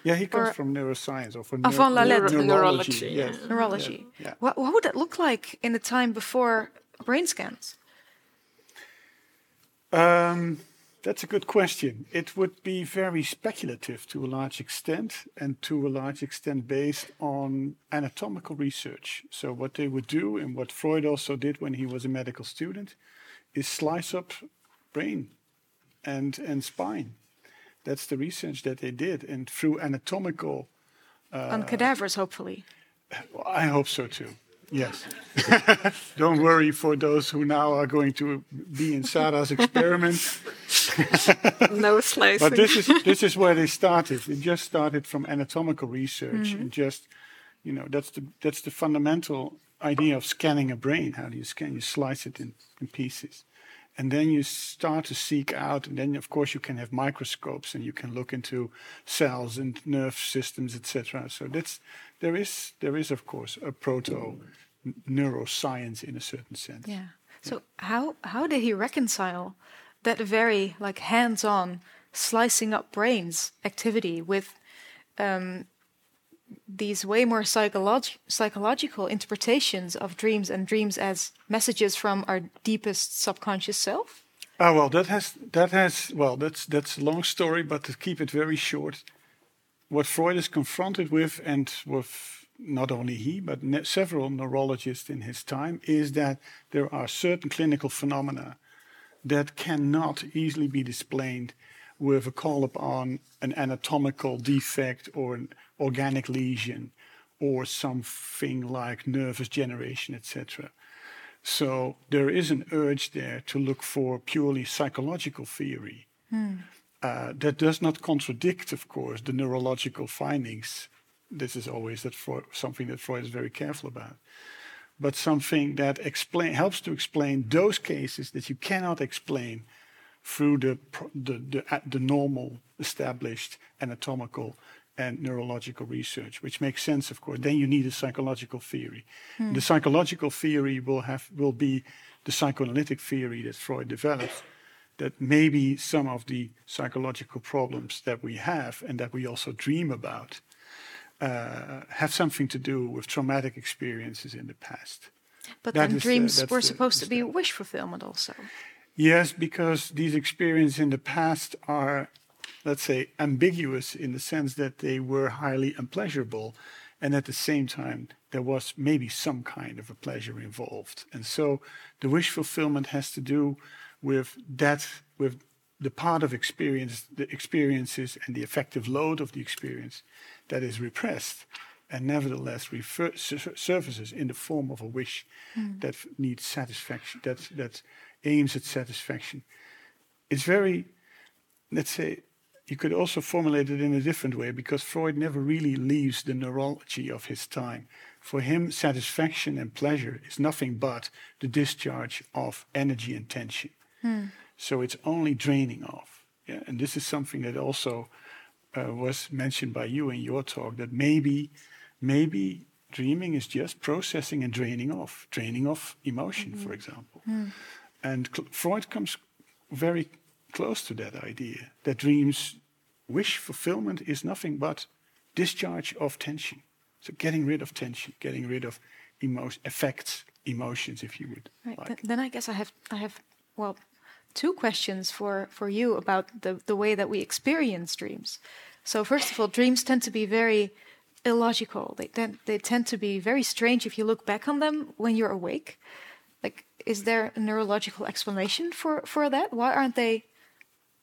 yeah, he comes Or- from neuroscience or from Ah, van la lettre. neurology. Neurology, yes. yeah. neurology. Yeah. What, what would that look like in the time before brain scans? Um, that's a good question. It would be very speculative to a large extent, and to a large extent based on anatomical research. So, what they would do, and what Freud also did when he was a medical student, is slice up brain and, and spine. That's the research that they did, and through anatomical, uh, On cadavers, hopefully. I hope so too. Yes. Don't worry for those who now are going to be in Sarah's experiment. no slicing. But this is this is where they started. They just started from anatomical research mm-hmm. and just, you know, that's the that's the fundamental idea of scanning a brain. How do you scan? You slice it in, in pieces, and then you start to seek out. And then, of course, you can have microscopes and you can look into cells and nerve systems, etc. So that's there is there is of course a proto neuroscience in a certain sense. Yeah. So how how did he reconcile that very like hands-on slicing up brains activity with um, these way more psycholog- psychological interpretations of dreams and dreams as messages from our deepest subconscious self? Ah, well, that has that has well, that's that's a long story, but to keep it very short, what Freud is confronted with, and with not only he, but ne- several neurologists in his time, is that there are certain clinical phenomena that cannot easily be displayed with a call upon an anatomical defect or an organic lesion or something like nervous generation, etc. So there is an urge there to look for purely psychological theory. Uh, that does not contradict, of course, the neurological findings. This is always that Freud, something that Freud is very careful about. But something that explain, helps to explain those cases that you cannot explain through the, the, the, uh, the normal established anatomical and neurological research, which makes sense, of course. Then you need a psychological theory. The psychological theory will have will be the psychoanalytic theory that Freud developed. That maybe some of the psychological problems that we have and that we also dream about uh, have something to do with traumatic experiences in the past. But That then the- dreams were the- supposed to be wish fulfillment also. Yes, because these experiences in the past are, let's say, ambiguous in the sense that they were highly unpleasurable, and at the same time there was maybe some kind of a pleasure involved. And so the wish fulfillment has to do with that, with the part of experience, the experiences and the affective load of the experience that is repressed and nevertheless refer, surfaces in the form of a wish mm. that needs satisfaction, that, that aims at satisfaction. It's very, let's say, you could also formulate it in a different way because Freud never really leaves the neurology of his time. For him, satisfaction and pleasure is nothing but the discharge of energy and tension. Hmm. So it's only draining off. Yeah? And this is something that also uh, was mentioned by you in your talk that maybe, maybe dreaming is just processing and draining off, draining off emotion, mm-hmm. for example. Mm. And Freud comes very close to that idea that dreams wish fulfillment is nothing but discharge of tension. So getting rid of tension, getting rid of emotion, affects, emotions, if you would. Right. Like. Then I guess I have I have well two questions for for you about the the way that we experience dreams. So first of all, dreams tend to be very illogical. They tend they tend to be very strange if you look back on them when you're awake. Like, is there a neurological explanation for for that? Why aren't they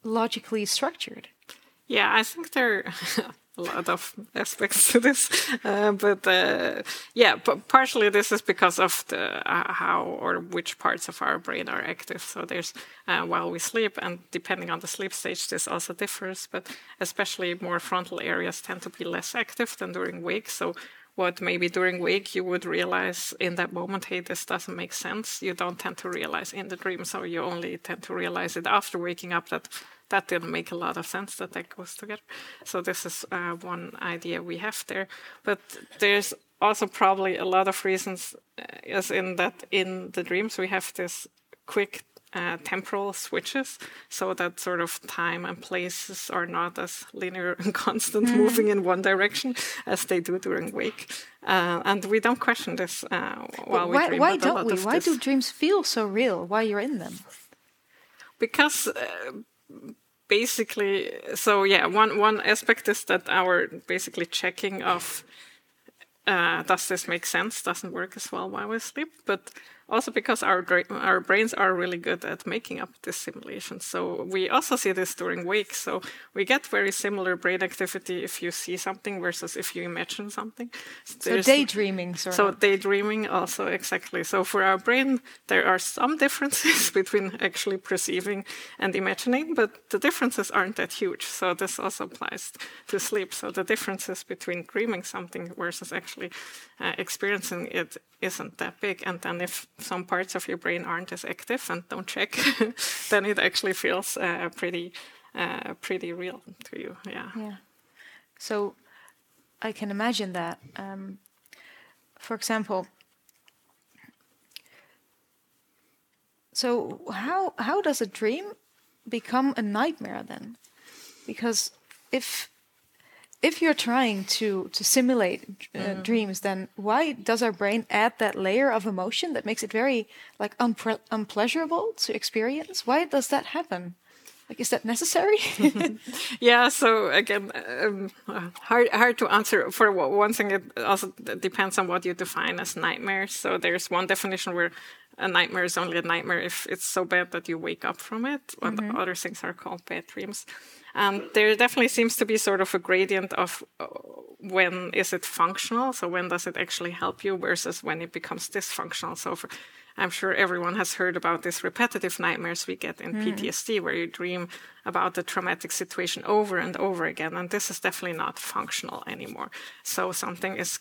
logically structured? Yeah, I think there are a lot of aspects to this, uh, but uh, yeah, but partially this is because of the uh, how or which parts of our brain are active. So there's uh, while we sleep, and depending on the sleep stage, this also differs. But especially more frontal areas tend to be less active than during wake. So what maybe during wake you would realize in that moment, hey, this doesn't make sense. You don't tend to realize in the dream, so you only tend to realize it after waking up that that didn't make a lot of sense that that goes together. So this is uh, one idea we have there. But there's also probably a lot of reasons, uh, as in that in the dreams we have this quick uh, temporal switches so that sort of time and places are not as linear and constant mm. moving in one direction as they do during wake uh, and we don't question this uh, while we why, dream why don't we? why do dreams feel so real while you're in them? Because uh, basically, so yeah, one one aspect is that our basically checking of uh, does this make sense? Doesn't work as well while we sleep, but also because our our brains are really good at making up this simulation. So we also see this during wake. So we get very similar brain activity if you see something versus if you imagine something. So daydreaming, sort so daydreaming also exactly. So for our brain, there are some differences between actually perceiving and imagining, but the differences aren't that huge. So this also applies to sleep. So the differences between dreaming something versus actually uh, experiencing it isn't that big. And then if some parts of your brain aren't as active and don't check, then it actually feels uh, pretty, uh, pretty real to you. Yeah. Yeah. So I can imagine that. Um, for example, so how how does a dream become a nightmare then? Because if if you're trying to to simulate uh, mm. dreams, then why does our brain add that layer of emotion that makes it very like unpre- unpleasurable to experience? Why does that happen? Like, is that necessary? yeah. So again, um, hard hard to answer. For one thing, it also depends on what you define as nightmares. So there's one definition where a nightmare is only a nightmare if it's so bad that you wake up from it. Mm-hmm. Other things are called bad dreams. And there definitely seems to be sort of a gradient of uh, when is it functional, so when does it actually help you, versus when it becomes dysfunctional. So for, I'm sure everyone has heard about these repetitive nightmares we get in mm. PTSD, where you dream about the traumatic situation over and over again. And this is definitely not functional anymore. So something is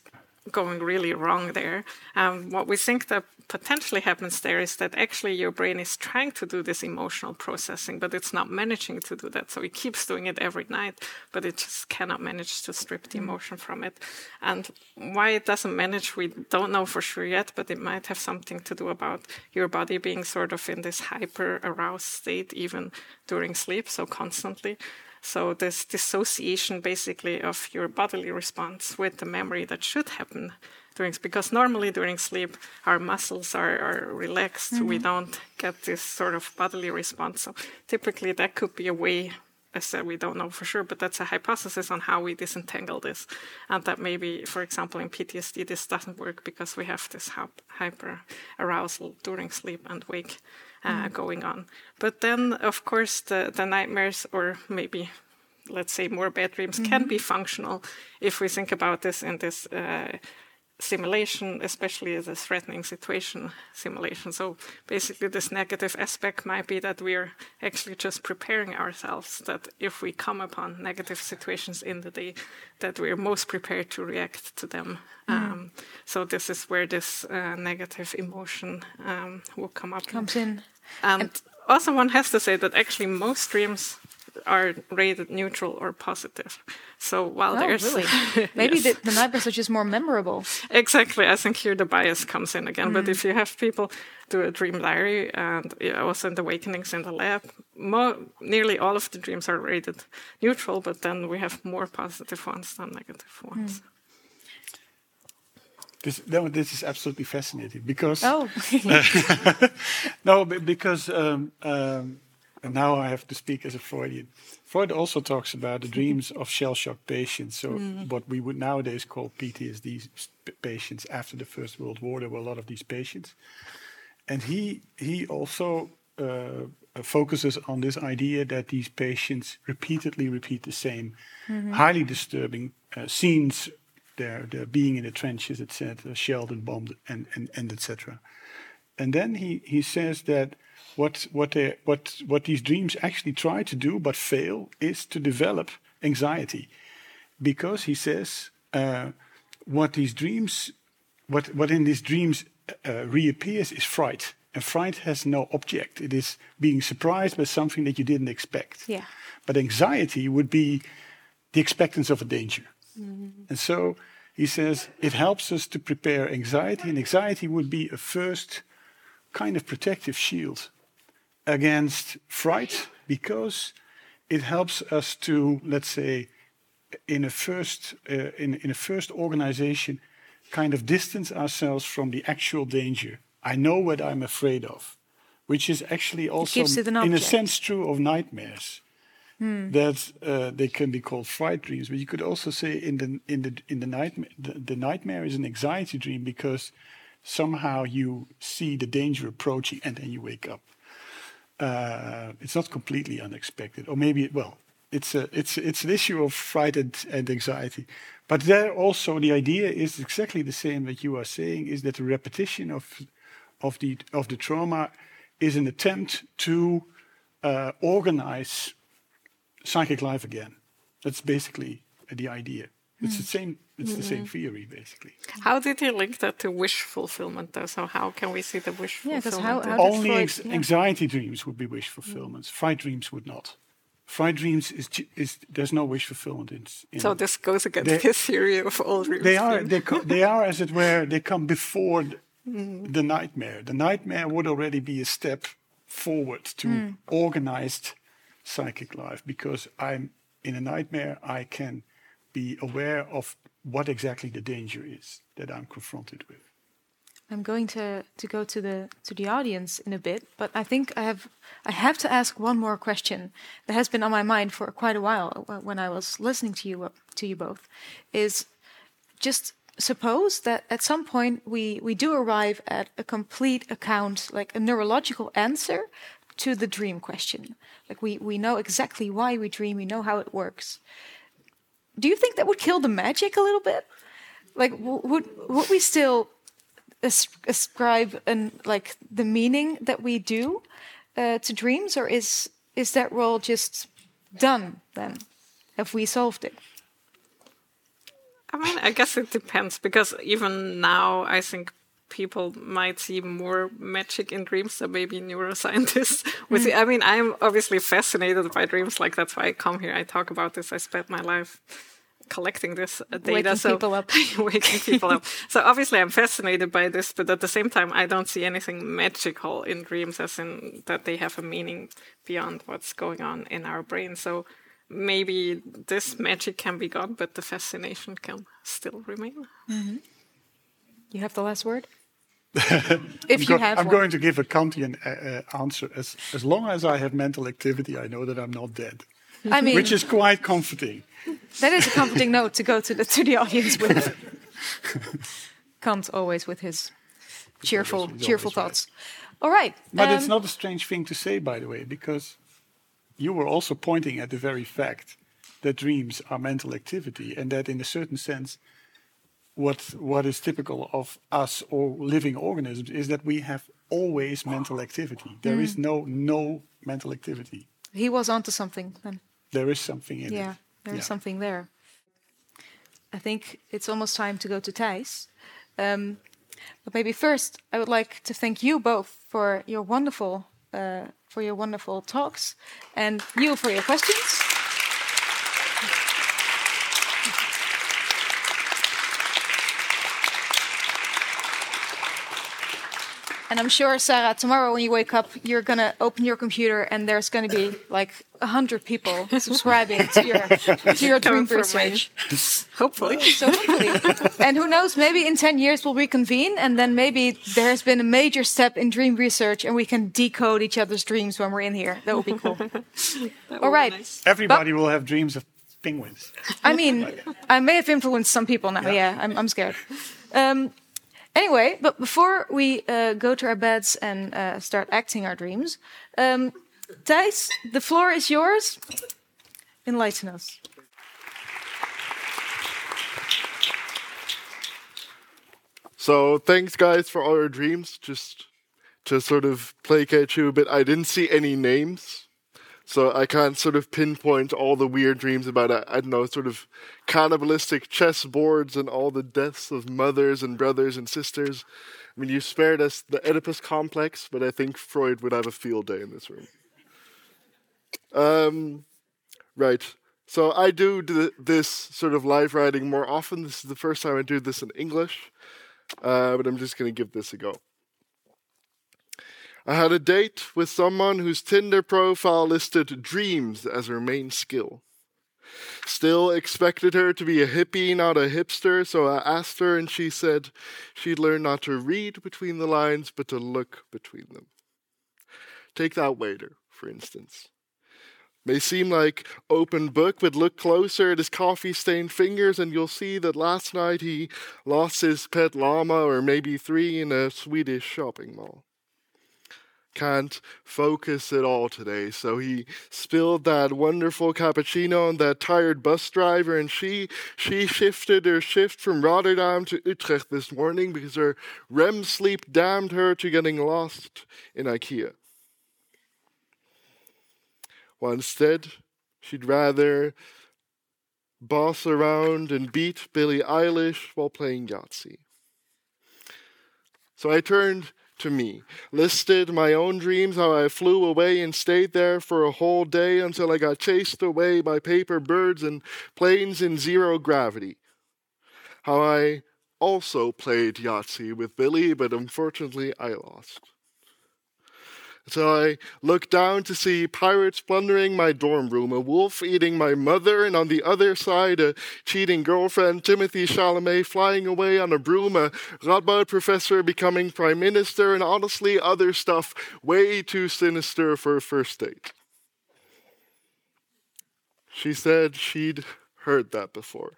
going really wrong there. Um, what we think that potentially happens there is that actually your brain is trying to do this emotional processing, but it's not managing to do that. So it keeps doing it every night, but it just cannot manage to strip the emotion from it. And why it doesn't manage, we don't know for sure yet, but it might have something to do about your body being sort of in this hyper aroused state even during sleep, so constantly. So this dissociation basically of your bodily response with the memory that should happen during because normally during sleep our muscles are, are relaxed. Mm-hmm. We don't get this sort of bodily response. So typically that could be a way I said, we don't know for sure, but that's a hypothesis on how we disentangle this. And that maybe, for example, in PTSD, this doesn't work because we have this hyper arousal during sleep and wake uh, mm. going on. But then, of course, the, the nightmares, or maybe let's say more bad dreams, mm -hmm. can be functional if we think about this in this. Uh, simulation, especially as a threatening situation simulation. So basically, this negative aspect might be that we're actually just preparing ourselves that if we come upon negative situations in the day, that we're most prepared to react to them. Mm. Um, so this is where this uh, negative emotion um, will come up. Comes in. And, and also, one has to say that actually most dreams are rated neutral or positive. So while oh, there's really? maybe yes. the, the nightmares are just more memorable. Exactly, I think here the bias comes in again. Mm. But if you have people do a dream diary and also in the awakenings in the lab, more, nearly all of the dreams are rated neutral, but then we have more positive ones than negative ones. Mm. This, no, this is absolutely fascinating because oh no, because um, um, and now I have to speak as a Freudian. Freud also talks about the dreams of shell shock patients. So, mm. what we would nowadays call PTSD patients after the First World War, there were a lot of these patients. And he, he also uh, focuses on this idea that these patients repeatedly repeat the same mm-hmm. highly disturbing uh, scenes. They're, they're being in the trenches, etc., shelled and bombed, and, and, and etc. And then he, he says that what what they, what what these dreams actually try to do but fail is to develop anxiety, because he says uh, what these dreams, what what in these dreams uh, reappears is fright, and fright has no object. It is being surprised by something that you didn't expect. Yeah. But anxiety would be the expectance of a danger, mm-hmm. and so he says it helps us to prepare anxiety, and anxiety would be a first kind of protective shield against fright because it helps us to, let's say, in a first uh, in, in a first organization, kind of distance ourselves from the actual danger. I know what I'm afraid of, which is actually also, in a sense, true of nightmares. Hmm. That uh, they can be called fright dreams, but you could also say in the in the in the nightmare the, the nightmare is an anxiety dream because somehow you see the danger approaching and then you wake up uh, it's not completely unexpected, or maybe well, it's a it's it's an issue of fright and, and anxiety. But there also the idea is exactly the same that you are saying is that the repetition of of the of the trauma is an attempt to uh, organize psychic life again. That's basically the idea. It's the hmm. same. It's mm-hmm. the same theory, basically. How did you link that to wish fulfillment, though? So how can we see the wish yeah, fulfillment? How, how Only Freud, yeah. anxiety dreams would be wish fulfillments. Mm. Fright dreams would not. Fright dreams is is there's no wish fulfillment in. in so this goes against they, his theory of all dreams. They are they, co- they are as it were they come before the, mm. the, nightmare. The nightmare would already be a step forward to mm. organized psychic life because I'm in a nightmare. I can be aware of what exactly the danger is that I'm confronted with. I'm going to, to go to the to the audience in a bit, but I think I have I have to ask one more question that has been on my mind for quite a while uh, when I was listening to you uh, to you both. Is just suppose that at some point we we do arrive at a complete account, like a neurological answer to the dream question. Like we we know exactly why we dream, we know how it works do you think that would kill the magic a little bit? Like, would would we still ascribe and like the meaning that we do uh, to dreams, or is is that role just done then? Have we solved it? I mean, I guess it depends because even now, I think people might see more magic in dreams than maybe neuroscientists. I mean, I'm obviously fascinated by dreams. Like that's why I come here. I talk about this. I spent my life collecting this data. Waking so people up. waking people up. So obviously, I'm fascinated by this, but at the same time, I don't see anything magical in dreams, as in that they have a meaning beyond what's going on in our brain. So maybe this magic can be gone, but the fascination can still remain. Mm-hmm. You have the last word. if you have, I'm one. going to give a Kantian uh, uh, answer. As as long as I have mental activity, I know that I'm not dead. I mean, which is quite comforting. that is a comforting note to go to the to the audience with. Kant always with his cheerful cheerful always right. thoughts. All right, But it's um, not a strange thing to say, by the way, because you were also pointing at the very fact that dreams are mental activity, and that in a certain sense, what what is typical of us or living organisms is that we have always mental activity. There is no no mental activity. he was onto something. Then. There is something in Yeah, it. there's Yeah. something there. I think it's almost time to go to Thijs. Um, but maybe first, I would like to thank you both for your wonderful, uh, for your wonderful talks, and you for your questions. And I'm sure, Sarah, tomorrow when you wake up, you're gonna open your computer and there's gonna be like a hundred people subscribing to your to your dream Coming from research. Hopefully. So hopefully, and who knows, maybe in ten years we'll reconvene, and then maybe there has been a major step in dream research, and we can decode each other's dreams when we're in here. That would be cool. All right. Everybody will have dreams of penguins. I mean, I may have influenced some people now. Yeah, I'm, I'm scared. Um, anyway, but before we uh, go to our beds and uh, start acting our dreams, um, Thijs, the floor is yours. Enlighten us. So thanks, guys, for all your dreams. Just to sort of placate you a bit, I didn't see any names, so I can't sort of pinpoint all the weird dreams about uh, I don't know, sort of cannibalistic chess boards and all the deaths of mothers and brothers and sisters. I mean, you spared us the Oedipus complex, but I think Freud would have a field day in this room. Um, right. So I do th- this sort of live writing more often. This is the first time I do this in English uh, but I'm just going to give this a go. I had a date with someone whose Tinder profile listed dreams as her main skill. Still expected her to be a hippie, not a hipster, so I asked her, and she said she'd learn not to read between the lines, but to look between them. Take that waiter, for instance. May seem like open book, but look closer at his coffee stained fingers and you'll see that last night he lost his pet llama or maybe three in a Swedish shopping mall. Can't focus at all today, so he spilled that wonderful cappuccino on that tired bus driver and she she shifted her shift from Rotterdam to Utrecht this morning because her REM sleep damned her to getting lost in IKEA. Well, instead, she'd rather boss around and beat Billie Eilish while playing Yahtzee. So I turned to me, listed my own dreams, how I flew away and stayed there for a whole day until I got chased away by paper birds and planes in zero gravity. How I also played Yahtzee with Billie, but unfortunately I lost. So I looked down to see pirates plundering my dorm room, a wolf eating my mother, and on the other side, a cheating girlfriend, Timothée Chalamet, flying away on a broom, a Radboud professor becoming prime minister, and honestly, other stuff way too sinister for a first date. She said she'd heard that before.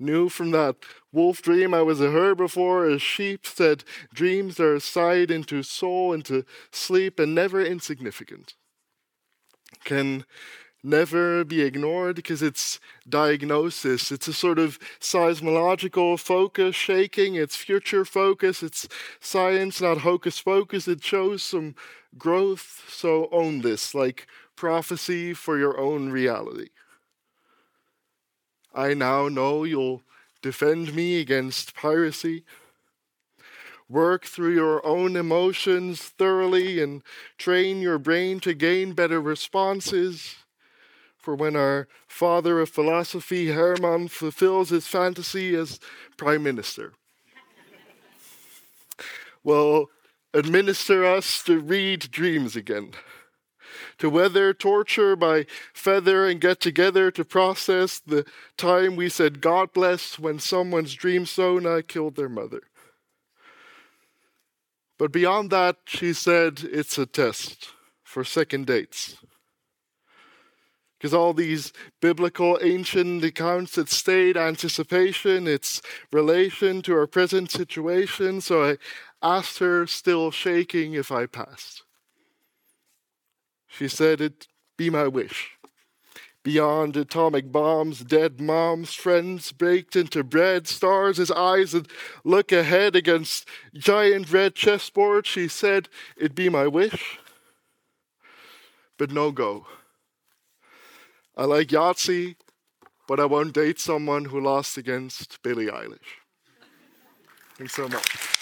Knew from that wolf dream I was a herbivore, a sheep said dreams are a sight into soul, into sleep, and never insignificant. Can never be ignored because it's diagnosis. It's a sort of seismological focus shaking, it's future focus, it's science, not hocus pocus. It shows some growth, so own this, like prophecy for your own reality. I now know you'll defend me against piracy. Work through your own emotions thoroughly and train your brain to gain better responses. For when our father of philosophy, Herman, fulfills his fantasy as prime minister, will administer us to read dreams again to weather torture by feather and get together to process the time we said God bless when someone's dream Sona killed their mother. But beyond that, she said it's a test for second dates. Because all these biblical ancient accounts, it state anticipation, its relation to our present situation. So I asked her, still shaking, if I passed. She said, It'd be my wish. Beyond atomic bombs, dead moms, friends baked into bread, stars as eyes that look ahead against giant red chessboard, she said, It'd be my wish. But no go. I like Yahtzee, but I won't date someone who lost against Billie Eilish. Thanks so much.